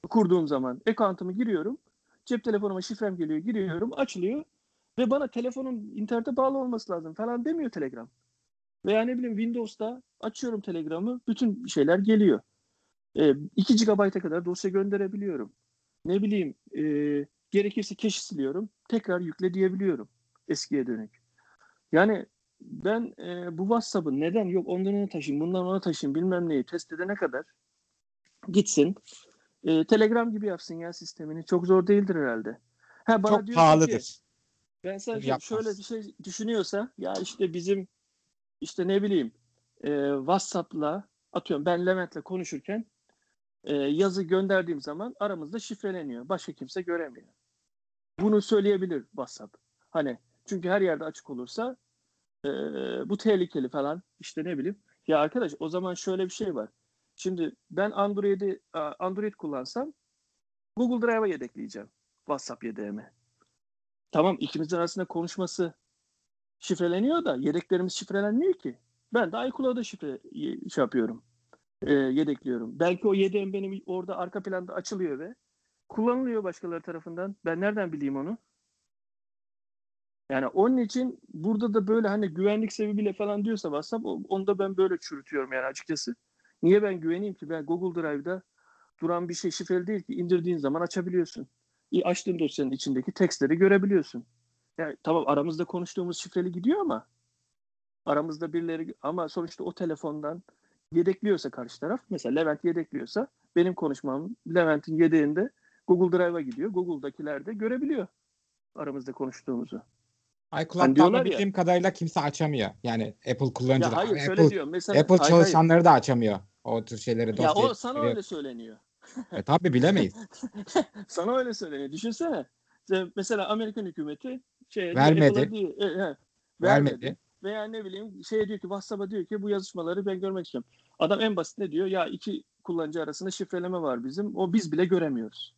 Kurduğum zaman account'ımı giriyorum. Cep telefonuma şifrem geliyor, giriyorum, açılıyor ve bana telefonun internete bağlı olması lazım falan demiyor Telegram. Veya ne bileyim Windows'ta açıyorum Telegram'ı, bütün şeyler geliyor. E, 2 GB'a kadar dosya gönderebiliyorum. Ne bileyim e, gerekirse cache siliyorum, tekrar yükle diyebiliyorum eskiye dönük. Yani ben e, bu WhatsApp'ı neden yok ondan ona taşıyayım, bundan ona taşıyayım bilmem neyi test edene kadar gitsin. E, Telegram gibi yapsın ya sistemini. Çok zor değildir herhalde. Ha, bana Çok diyorsun ki, pahalıdır. ben sadece Yapmaz. şöyle bir şey düşünüyorsa ya işte bizim işte ne bileyim e, WhatsApp'la atıyorum ben Levent'le konuşurken e, yazı gönderdiğim zaman aramızda şifreleniyor. Başka kimse göremiyor. Bunu söyleyebilir WhatsApp. Hani çünkü her yerde açık olursa e, bu tehlikeli falan işte ne bileyim. Ya arkadaş o zaman şöyle bir şey var. Şimdi ben Android'i Android kullansam Google Drive'a yedekleyeceğim WhatsApp yedeğimi. Tamam ikimizin arasında konuşması şifreleniyor da yedeklerimiz şifrelenmiyor ki. Ben de iCloud'a şifre ye- şey yapıyorum. e, yedekliyorum. Belki o yedeğim benim orada arka planda açılıyor ve kullanılıyor başkaları tarafından. Ben nereden bileyim onu? Yani onun için burada da böyle hani güvenlik sebebiyle falan diyorsa WhatsApp onu da ben böyle çürütüyorum yani açıkçası. Niye ben güveneyim ki? Ben Google Drive'da duran bir şey şifreli değil ki indirdiğin zaman açabiliyorsun. İ- Açtığın dosyanın içindeki tekstleri görebiliyorsun. Yani tamam aramızda konuştuğumuz şifreli gidiyor ama aramızda birileri ama sonuçta o telefondan yedekliyorsa karşı taraf mesela Levent yedekliyorsa benim konuşmam Levent'in yedeğinde Google Drive'a gidiyor. Google'dakiler de görebiliyor aramızda konuştuğumuzu. iCloud'da Hani ama ya- bildiğim kadarıyla kimse açamıyor. Yani Apple kullanıcılar. Ya hayır Apple, diyor. Mesela Apple hayır, hayır. çalışanları da açamıyor. O tür şeyleri Ya o sana öyle söyleniyor. E, tabii bilemeyiz. Sana öyle söyleniyor. Düşünsene. Mesela Amerikan hükümeti şey Vermedi. Apple'a e, he, vermedi. Vermedi. Veya ne bileyim şey diyor ki WhatsApp'a diyor ki bu yazışmaları ben görmek istiyorum. Adam en basit ne diyor? Ya iki kullanıcı arasında şifreleme var bizim. O biz bile göremiyoruz.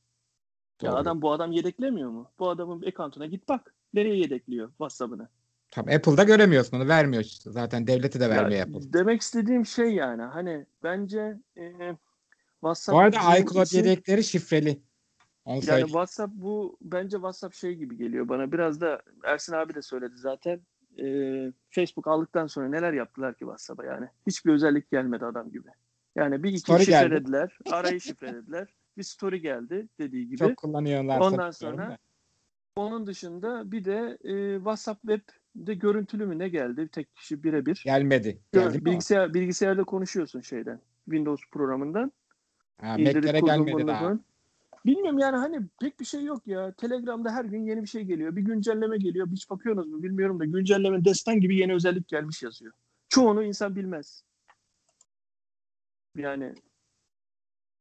Ya Doğru. adam bu adam yedeklemiyor mu? Bu adamın account'una git bak. Nereye yedekliyor WhatsApp'ını? Tabii Apple'da göremiyorsun onu vermiyor işte. Zaten devleti de Ya, vermiyor Apple. demek istediğim şey yani hani bence e, WhatsApp Bu arada iCloud işi- yedekleri şifreli. Onu Yani. WhatsApp bu bence WhatsApp şey gibi geliyor bana. Biraz da Ersin abi de söyledi zaten. Ee, Facebook aldıktan sonra neler yaptılar ki WhatsApp'a yani. Hiçbir özellik gelmedi adam gibi. Yani bir iki Story geldi. şifrelediler. Arayı şifrelediler. Bir story geldi dediği gibi. Çok kullanıyorlar. Ondan sonra da. onun dışında bir de e, WhatsApp Web'de görüntülü mü ne geldi? Tek kişi birebir. gelmedi. Geldi mi? Bilgisayar, bilgisayarda konuşuyorsun şeyden. Windows programından. Ha, Mac'lere gelmedi daha. falan. Bilmiyorum yani hani pek bir şey yok ya. Telegram'da her gün yeni bir şey geliyor. Bir güncelleme geliyor. Hiç bakıyorsunuz mu bilmiyorum da güncelleme destan gibi yeni özellik gelmiş yazıyor. Çoğunu insan bilmez. Yani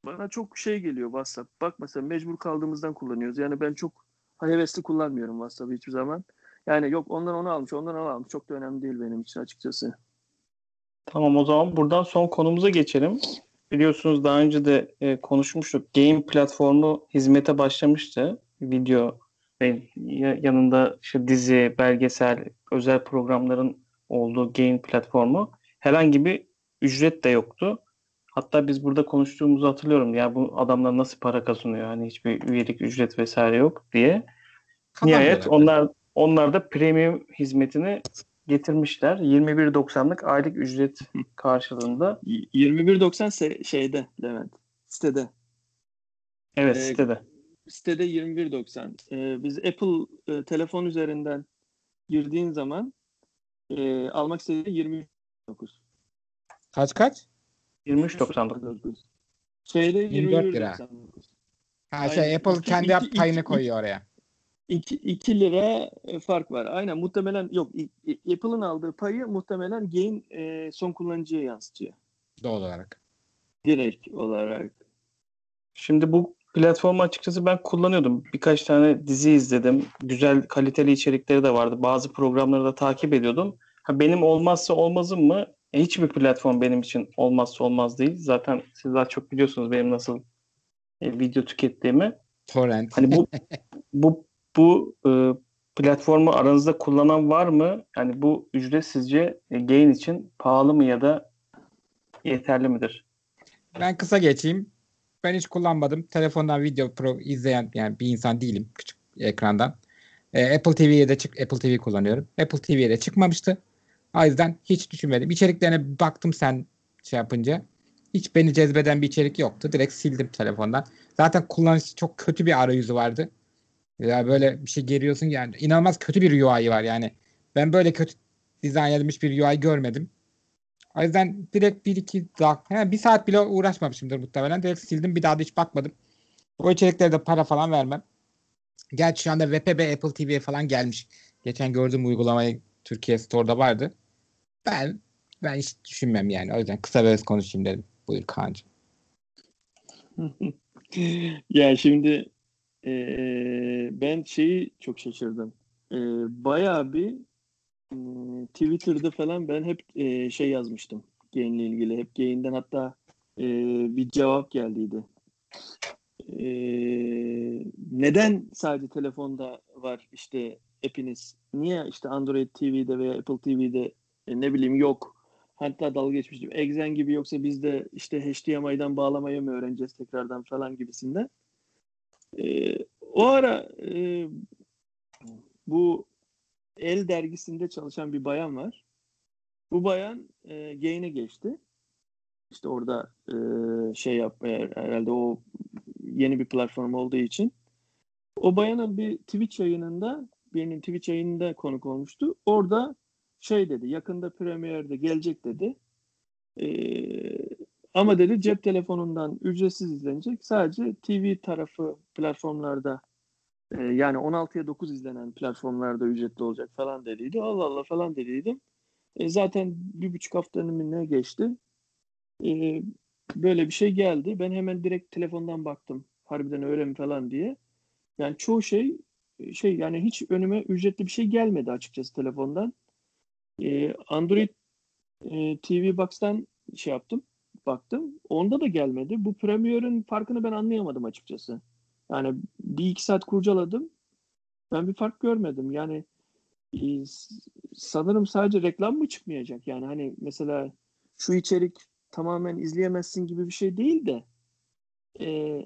bana çok şey geliyor WhatsApp. Bak mesela mecbur kaldığımızdan kullanıyoruz. Yani ben çok hevesli kullanmıyorum WhatsApp'ı hiçbir zaman. Yani yok ondan onu almış, ondan onu almış. Çok da önemli değil benim için açıkçası. Tamam o zaman buradan son konumuza geçelim. Biliyorsunuz daha önce de e, konuşmuştuk. Game platformu hizmete başlamıştı. Video ve ya- yanında işte dizi, belgesel, özel programların olduğu game platformu. Herhangi bir ücret de yoktu. Hatta biz burada konuştuğumuzu hatırlıyorum. Ya bu adamlar nasıl para kazanıyor? Hani hiçbir üyelik ücret vesaire yok diye. Nihayet onlar onlar da premium hizmetini getirmişler. 21.90'lık aylık ücret karşılığında. Y- 21.90 se- şeyde Levent. Sitede. Evet Ee, sitede. sitede 21.90. Ee, biz Apple e, telefon üzerinden girdiğin zaman e, almak istediği 29. Kaç kaç? 23.90'lık. Şeyde 24 lira. 21.99. Ha şey Aynen. Apple kendi iki- payını iki- koyuyor oraya. 2, 2 lira e, fark var. Aynen muhtemelen yok Apple'ın aldığı payı muhtemelen gain e, son kullanıcıya yansıtıyor. Doğal olarak. Direkt olarak. Şimdi bu platformu açıkçası ben kullanıyordum. Birkaç tane dizi izledim. Güzel kaliteli içerikleri de vardı. Bazı programları da takip ediyordum. Ha, benim olmazsa olmazım mı? E, hiçbir platform benim için olmazsa olmaz değil. Zaten siz daha çok biliyorsunuz benim nasıl e, video tükettiğimi. Torrent. Hani bu bu bu e, platformu aranızda kullanan var mı? Yani bu ücret sizce e, gain için pahalı mı ya da yeterli midir? Ben kısa geçeyim. Ben hiç kullanmadım. Telefondan video pro izleyen yani bir insan değilim küçük ekrandan. Ee, Apple TV'ye de çık Apple TV kullanıyorum. Apple TV'ye de çıkmamıştı. O yüzden hiç düşünmedim. İçeriklerine baktım sen şey yapınca. Hiç beni cezbeden bir içerik yoktu. Direkt sildim telefondan. Zaten kullanıcısı çok kötü bir arayüzü vardı. Ya böyle bir şey geliyorsun yani inanılmaz kötü bir UI var yani. Ben böyle kötü dizayn edilmiş bir UI görmedim. O yüzden direkt bir iki dakika, yani bir saat bile uğraşmamışımdır muhtemelen. Direkt sildim bir daha da hiç bakmadım. O içeriklere de para falan vermem. Gerçi şu anda VPB Apple TV'ye falan gelmiş. Geçen gördüğüm uygulamayı Türkiye Store'da vardı. Ben ben hiç düşünmem yani. O yüzden kısa ve konuşayım dedim. Buyur Kaan'cığım. ya şimdi eee, ben şeyi çok şaşırdım. Eee bayağı bir eee, Twitter'da falan ben hep eee, şey yazmıştım. Gain'le ilgili. Hep Gain'den hatta eee, bir cevap geldiydi. Eee, neden sadece telefonda var işte app'iniz? Niye işte Android TV'de veya Apple TV'de e, ne bileyim yok? Hatta dalga geçmiştim. Exen gibi yoksa biz de işte HDMI'den bağlamayı mı öğreneceğiz tekrardan falan gibisinden. Ee, o ara e, bu El dergisinde çalışan bir bayan var. Bu bayan e, Gain'e geçti. İşte orada e, şey yapmaya herhalde o yeni bir platform olduğu için. O bayanın bir Twitch yayınında birinin Twitch yayınında konuk olmuştu. Orada şey dedi yakında Premiere'de gelecek dedi. Ee, ama dedi cep telefonundan ücretsiz izlenecek. Sadece TV tarafı platformlarda e, yani 16'ya 9 izlenen platformlarda ücretli olacak falan dediydi. Allah Allah falan dediydim. E, zaten bir buçuk haftanın ne geçti. E, böyle bir şey geldi. Ben hemen direkt telefondan baktım. Harbiden öyle mi falan diye. Yani çoğu şey şey yani hiç önüme ücretli bir şey gelmedi açıkçası telefondan. Ee, Android e, TV Box'tan şey yaptım, baktım. Onda da gelmedi. Bu Premiere'ın farkını ben anlayamadım açıkçası. Yani bir iki saat kurcaladım. Ben bir fark görmedim. Yani e, sanırım sadece reklam mı çıkmayacak? Yani hani mesela şu içerik tamamen izleyemezsin gibi bir şey değil de e,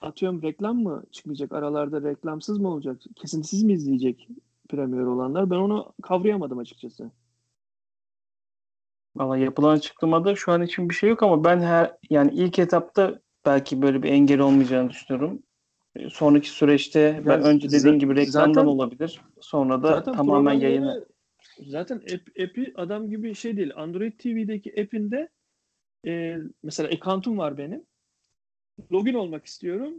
atıyorum reklam mı çıkmayacak? Aralarda reklamsız mı olacak? Kesintisiz mi izleyecek Premiere olanlar? Ben onu kavrayamadım açıkçası. Valla yapılan açıklamada şu an için bir şey yok ama ben her yani ilk etapta belki böyle bir engel olmayacağını düşünüyorum. E, Sonraki süreçte ben Ya önce dediğin z- gibi reklamdan zaten- olabilir. Sonra da tamamen yayını Zaten app, app'i adam gibi şey değil. Android TV'deki app'inde e, mesela account'um var benim. Login olmak istiyorum.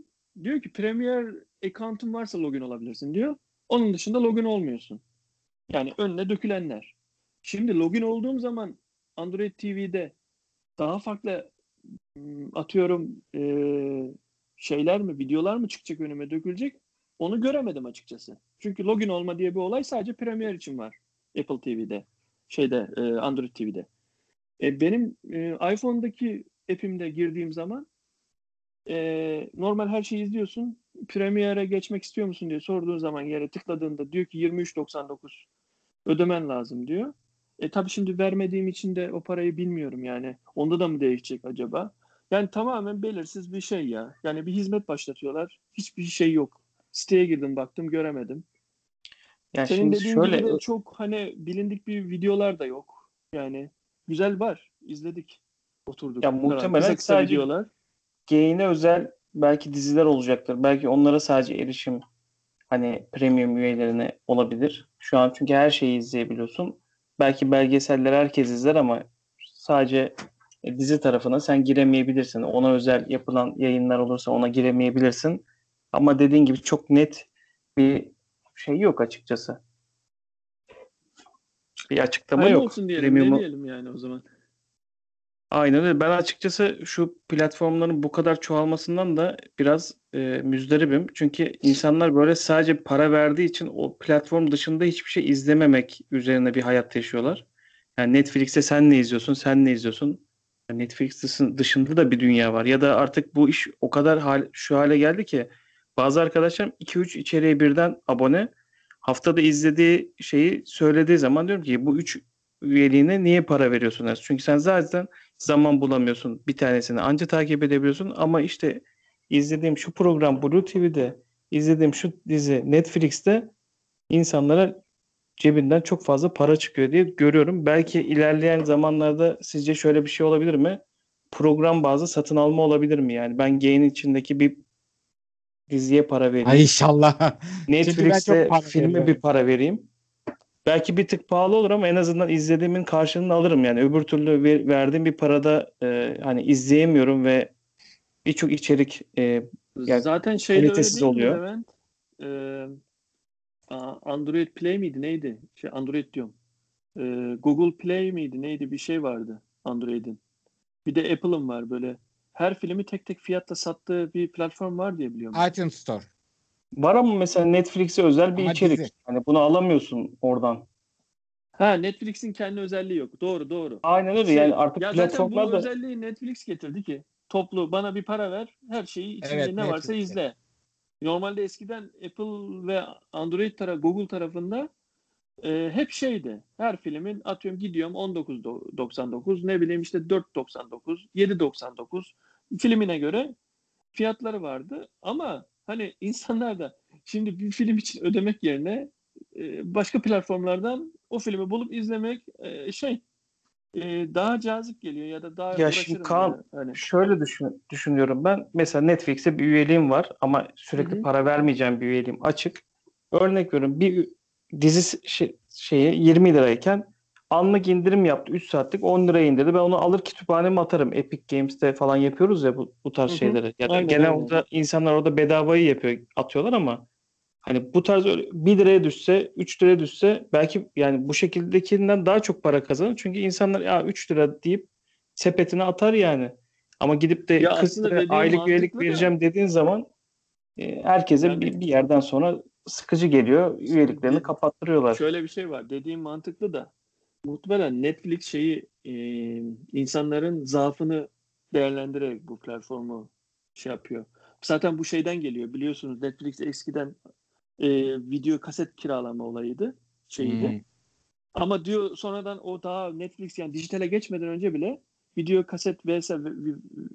Diyor ki Premiere account'un varsa login olabilirsin diyor. Onun dışında login olmuyorsun. Yani önüne dökülenler. Şimdi login olduğum zaman Android TV'de daha farklı m, atıyorum e, şeyler mi, videolar mı çıkacak önüme dökülecek? Onu göremedim açıkçası. Çünkü login olma diye bir olay sadece Premiere için var. Apple TV'de, şeyde e, Android TV'de. E, benim e, iPhone'daki app'imde girdiğim zaman e, normal her şeyi izliyorsun. Premiere'e geçmek istiyor musun diye sorduğun zaman yere tıkladığında diyor ki 23.99 ödemen lazım diyor. E tabii şimdi vermediğim için de o parayı bilmiyorum yani. Onda da mı değişecek acaba? Yani tamamen belirsiz bir şey ya. Yani bir hizmet başlatıyorlar. Hiçbir şey yok. Siteye girdim baktım göremedim. yani Senin şimdi dediğin şöyle gibi de çok hani bilindik bir videolar da yok. Yani güzel var. İzledik. Oturduk. Ya muhtemelen sadece- videolar. gain'e özel belki diziler olacaktır. Belki onlara sadece erişim hani premium üyelerine olabilir. Şu an çünkü her şeyi izleyebiliyorsun. Belki belgeseller herkes izler ama sadece e, dizi tarafına sen giremeyebilirsin. Ona özel yapılan yayınlar olursa ona giremeyebilirsin. Ama dediğin gibi çok net bir şey yok açıkçası. Bir açıklama Hayırlı yok. olsun diyelim. Ne diyelim yani o zaman? Aynen öyle. Ben açıkçası şu platformların bu kadar çoğalmasından da biraz e, müzdaribim. Çünkü insanlar böyle sadece para verdiği için o platform dışında hiçbir şey izlememek üzerine bir hayat yaşıyorlar. Yani Netflix'te sen ne izliyorsun, sen ne izliyorsun? Yani Netflix dışın- dışında da bir dünya var. Ya da artık bu iş o kadar hal, şu hale geldi ki bazı arkadaşlarım 2-3 içeriğe birden abone. Haftada izlediği şeyi söylediği zaman diyorum ki bu 3 üyeliğine niye para veriyorsunuz? Çünkü sen zaten zaman bulamıyorsun. Bir tanesini anca takip edebiliyorsun ama işte izlediğim şu program Blue TV'de, izlediğim şu dizi Netflix'te insanlara cebinden çok fazla para çıkıyor diye görüyorum. Belki ilerleyen zamanlarda sizce şöyle bir şey olabilir mi? Program bazı satın alma olabilir mi? Yani ben Gain içindeki bir diziye para vereyim. Ay inşallah. Netflix'te filme bir para vereyim. Belki bir tık pahalı olur ama en azından izlediğimin karşılığını alırım yani. Öbür türlü ver- verdiğim bir parada e, hani izleyemiyorum ve birçok içerik e, Yani Zaten şeyde öyle değil mi oluyor. Levent? Ee, a- Android Play miydi neydi? Şey Android diyorum. Ee, Google Play miydi neydi bir şey vardı Android'in. Bir de Apple'ın var böyle. Her filmi tek tek fiyatta sattığı bir platform var diye biliyorum. iTunes Store. Var ama mesela Netflix'e özel bir Ama içerik. dizi. Hani bunu alamıyorsun oradan. Ha Netflix'in kendi özelliği yok. Doğru doğru. Aynen öyle Şey, yani artık ya zaten platformlar bu da özelliği Netflix getirdi ki. Toplu bana bir para ver. Her şeyi içinde Evet, ne varsa Netflix'te. izle. Normalde eskiden Apple ve Android tarafı Google tarafında e, hep şeydi. Her filmin atıyorum gidiyorum 19.99 ne bileyim işte 4.99 7.99 filmine göre fiyatları vardı ama hani insanlar da şimdi bir film için ödemek yerine e, başka platformlardan o filmi bulup izlemek e, şey e, daha cazip geliyor ya da daha Ya şimdi Kaan, hani şöyle düşün, düşünüyorum ben. Mesela Netflix'e bir üyeliğim var ama sürekli Hı hı. para vermeyeceğim bir üyeliğim açık. Örnek veriyorum bir dizi şey, şeyi 20 lirayken anlık indirim yaptı. 3 saatlik 10 liraya indirdi. Ben onu alır kütüphaneme atarım. Epic Games'te falan yapıyoruz ya bu, bu tarz Hı hı. şeyleri. Ya da Aynen, genel aynen. orada insanlar orada bedavayı yapıyor, atıyorlar ama hani bu tarz öyle 1 liraya düşse, 3 liraya düşse belki yani bu şekildekinden daha çok para kazanır. Çünkü insanlar ya 3 lira deyip sepetine atar yani. Ama gidip de Ya 40 aslında lira dediğin aylık üyelik vereceğim dediğin zaman e, herkese Yani- bir, bir yerden sonra sıkıcı geliyor. Üyeliklerini De- kapattırıyorlar. Şöyle bir şey var. Dediğim mantıklı da muhtemelen Netflix şeyi e, insanların zaafını değerlendirerek bu platformu şey yapıyor. Zaten bu şeyden geliyor. Biliyorsunuz Netflix eskiden e, video kaset kiralama olayıydı. Şeyiydi. Hmm. Ama diyor sonradan o daha Netflix yani dijitale geçmeden önce bile video kaset vs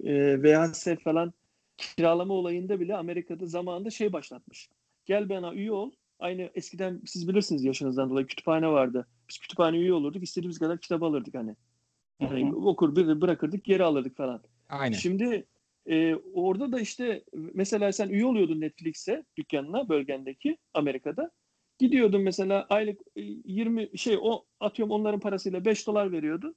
e, VHS falan kiralama olayında bile Amerika'da zamanında şey başlatmış. Gel bana üye ol. Aynı eskiden siz bilirsiniz yaşınızdan dolayı kütüphane vardı. Biz kütüphane üye olurduk. istediğimiz kadar kitap alırdık hani. Hı. okur bir bırakırdık geri alırdık falan. Aynen. Şimdi e, orada da işte mesela sen üye oluyordun Netflix'e dükkanına bölgendeki Amerika'da. Gidiyordun mesela aylık e, 20 şey o atıyorum onların parasıyla 5 dolar veriyordun.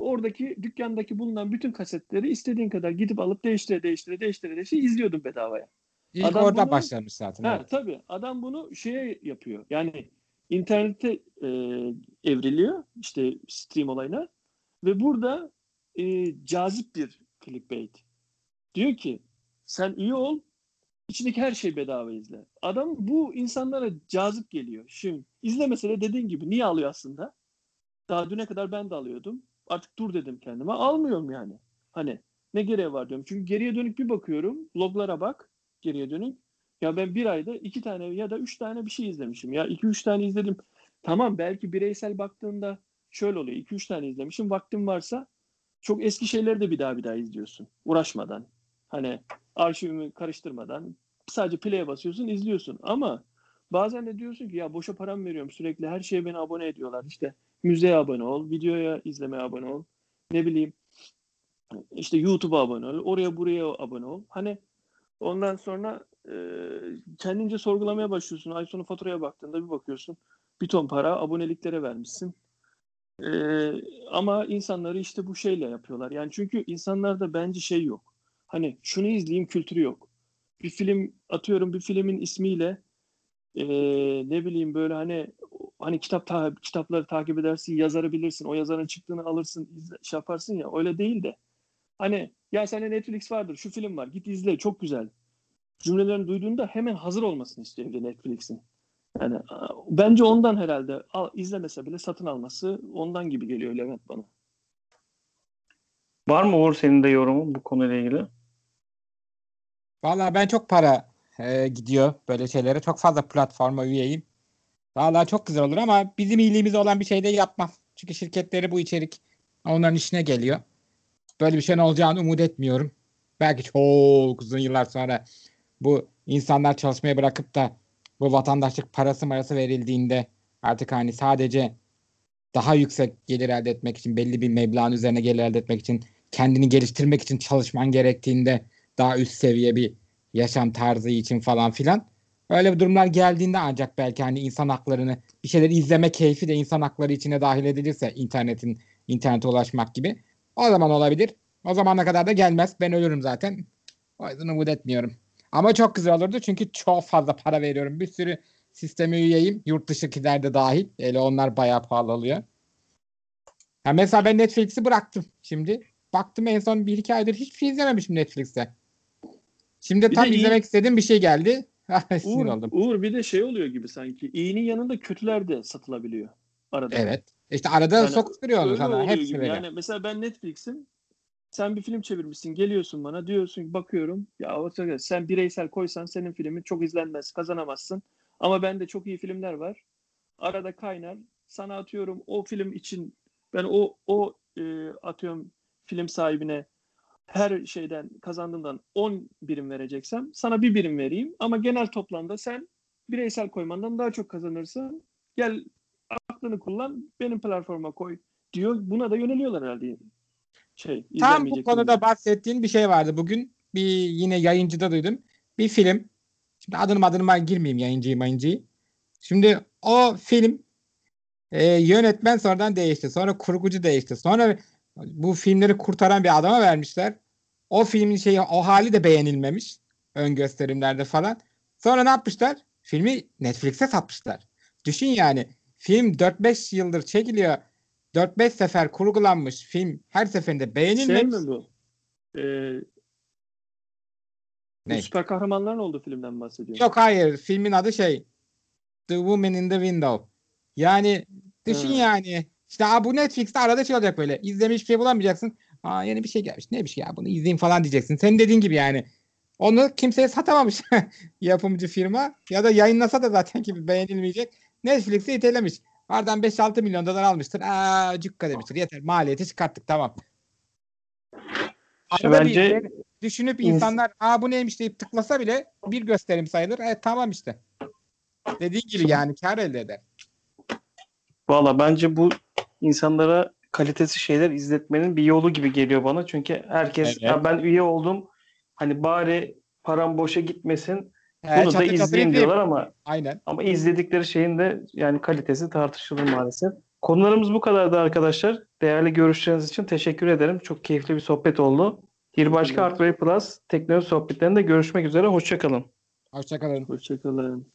Oradaki dükkandaki bulunan bütün kasetleri istediğin kadar gidip alıp değiştire değiştire değiştire değiştire izliyordun bedavaya. İlk adam orada bunu- başlamış zaten. Ha, evet. tabii adam bunu şeye yapıyor. Yani internete e, evriliyor işte stream olayına ve burada e, cazip bir clickbait. Diyor ki sen üye ol içindeki her şey bedava izle. Adam bu insanlara cazip geliyor. Şimdi izlemese de dediğin gibi niye alıyor aslında? Daha düne kadar ben de alıyordum. Artık dur dedim kendime. Almıyorum yani. Hani ne gereği var diyorum. Çünkü geriye dönük bir bakıyorum. Loglara bak geriye dönük. Ya ben bir ayda iki tane ya da üç tane bir şey izlemişim. Ya iki üç tane izledim. Tamam belki bireysel baktığında şöyle oluyor. iki üç tane izlemişim. Vaktim varsa çok eski şeyleri de bir daha bir daha izliyorsun. Uğraşmadan. Hani arşivimi karıştırmadan sadece play'e basıyorsun izliyorsun. Ama bazen de diyorsun ki ya boşa param veriyorum sürekli her şeye beni abone ediyorlar. İşte müzeye abone ol, videoya izlemeye abone ol. Ne bileyim işte YouTube'a abone ol, oraya buraya abone ol. Hani ondan sonra kendince sorgulamaya başlıyorsun. Ay sonu faturaya baktığında bir bakıyorsun. Bir ton para aboneliklere vermişsin. E, ama insanları işte bu şeyle yapıyorlar. Yani çünkü insanlarda bence şey yok. Hani şunu izleyeyim kültürü yok. Bir film atıyorum bir filmin ismiyle Ee, ne bileyim böyle hani hani kitap ta- kitapları takip edersin, yazarı bilirsin, o yazarın çıktığını alırsın, izle, şey yaparsın ya öyle değil de hani ya sende Netflix vardır, şu film var, git izle, çok güzel. Cümlelerini duyduğunda hemen hazır olmasını istiyor evde Netflix'in. Yani bence ondan herhalde al, izlemese bile satın alması ondan gibi geliyor Levent bana. Var mı Uğur senin de yorumun bu konuyla ilgili? Valla ben çok para e, gidiyor böyle şeylere. Çok fazla platforma üyeyim. Valla çok güzel olur ama bizim iyiliğimize olan bir şey de yapmam. Çünkü şirketleri bu içerik onların işine geliyor. Böyle bir şeyin olacağını umut etmiyorum. Belki çok uzun yıllar sonra bu insanlar çalışmayı bırakıp da bu vatandaşlık parası marası verildiğinde artık hani sadece daha yüksek gelir elde etmek için belli bir meblağın üzerine gelir elde etmek için kendini geliştirmek için çalışman gerektiğinde daha üst seviye bir yaşam tarzı için falan filan. Öyle bir durumlar geldiğinde ancak belki hani insan haklarını bir şeyleri izleme keyfi de insan hakları içine dahil edilirse internetin internete ulaşmak gibi o zaman olabilir. O zamana kadar da gelmez. Ben ölürüm zaten. O yüzden umut etmiyorum. Ama çok güzel olurdu çünkü çok fazla para veriyorum. Bir sürü sisteme üyeyim. Yurt dışındakiler de dahil. Hele onlar bayağı pahalı oluyor. Ya mesela ben Netflix'i bıraktım şimdi. Baktım en son bir iki aydır hiçbir şey izlememişim Netflix'te. Şimdi Bir tam de iyi- izlemek istediğim bir şey geldi. Sinir Uğur, oldum. Uğur bir de şey oluyor gibi sanki. İyinin yanında kötüler de satılabiliyor arada. Evet. İşte arada Yani sokturuyor onu sana. Hepsi gibi. Yani mesela ben Netflix'im sen bir film çevirmişsin geliyorsun bana diyorsun bakıyorum. Ya sen bireysel koysan senin filmin çok izlenmez kazanamazsın. Ama bende çok iyi filmler var. Arada kaynar. Sana atıyorum o film için ben o o e, atıyorum film sahibine her şeyden kazandığımdan 10 birim vereceksem sana bir birim vereyim. Ama genel toplamda sen bireysel koymandan daha çok kazanırsın. Gel aklını kullan benim platforma koy diyor. Buna da yöneliyorlar herhalde. Şey, Tam bu konuda filmler. bahsettiğin bir şey vardı. Bugün bir yine yayıncıda duydum. Bir film. Şimdi adını ben girmeyeyim yayıncıyı mayıncıyı. Şimdi o film e, yönetmen sonradan değişti. Sonra kurgucu değişti. Sonra bu filmleri kurtaran bir adama vermişler. O filmin şeyi o hali de beğenilmemiş. Ön gösterimlerde falan. Sonra ne yapmışlar? Filmi Netflix'e satmışlar. Düşün yani. Film 4-5 yıldır çekiliyor. 4-5 sefer kurgulanmış film her seferinde Şey beğenilmemiş. mi bu? Ee, Ne? süper kahramanların olduğu filmden bahsediyorum. Yok hayır. Filmin adı şey The Woman in the Window. Yani düşün Ha. yani. İşte aa, bu Netflix'te arada şey olacak böyle. İzlemiş bir şey bulamayacaksın. Aa yeni bir şey gelmiş. Ne bir şey ya bunu izleyeyim falan diyeceksin. Senin dediğin gibi yani. Onu kimseye satamamış yapımcı firma. Ya da yayınlasa da zaten gibi beğenilmeyecek. Netflix'e itelemiş. Aradan 5-6 milyon dolar almıştır. Aa cukka demiştir. Yeter maliyeti çıkarttık tamam. İşte bence düşünüp ins- insanlar aa bu neymiş deyip tıklasa bile bir gösterim sayılır. Evet tamam işte. Dediğin gibi yani kar elde eder. Valla bence bu insanlara kalitesi şeyler izletmenin bir yolu gibi geliyor bana. Çünkü herkes Evet. "Ya ben üye oldum hani bari param boşa gitmesin He, bunu da izleyin diyorlar ama Aynen. ama izledikleri şeyin de yani kalitesi tartışılır maalesef. Konularımız bu kadardı arkadaşlar. Değerli görüşleriniz için teşekkür ederim. Çok keyifli bir sohbet oldu. Bir başka. Artway Plus teknoloji sohbetlerinde görüşmek üzere. Hoşçakalın. Hoşçakalın. Hoşçakalın.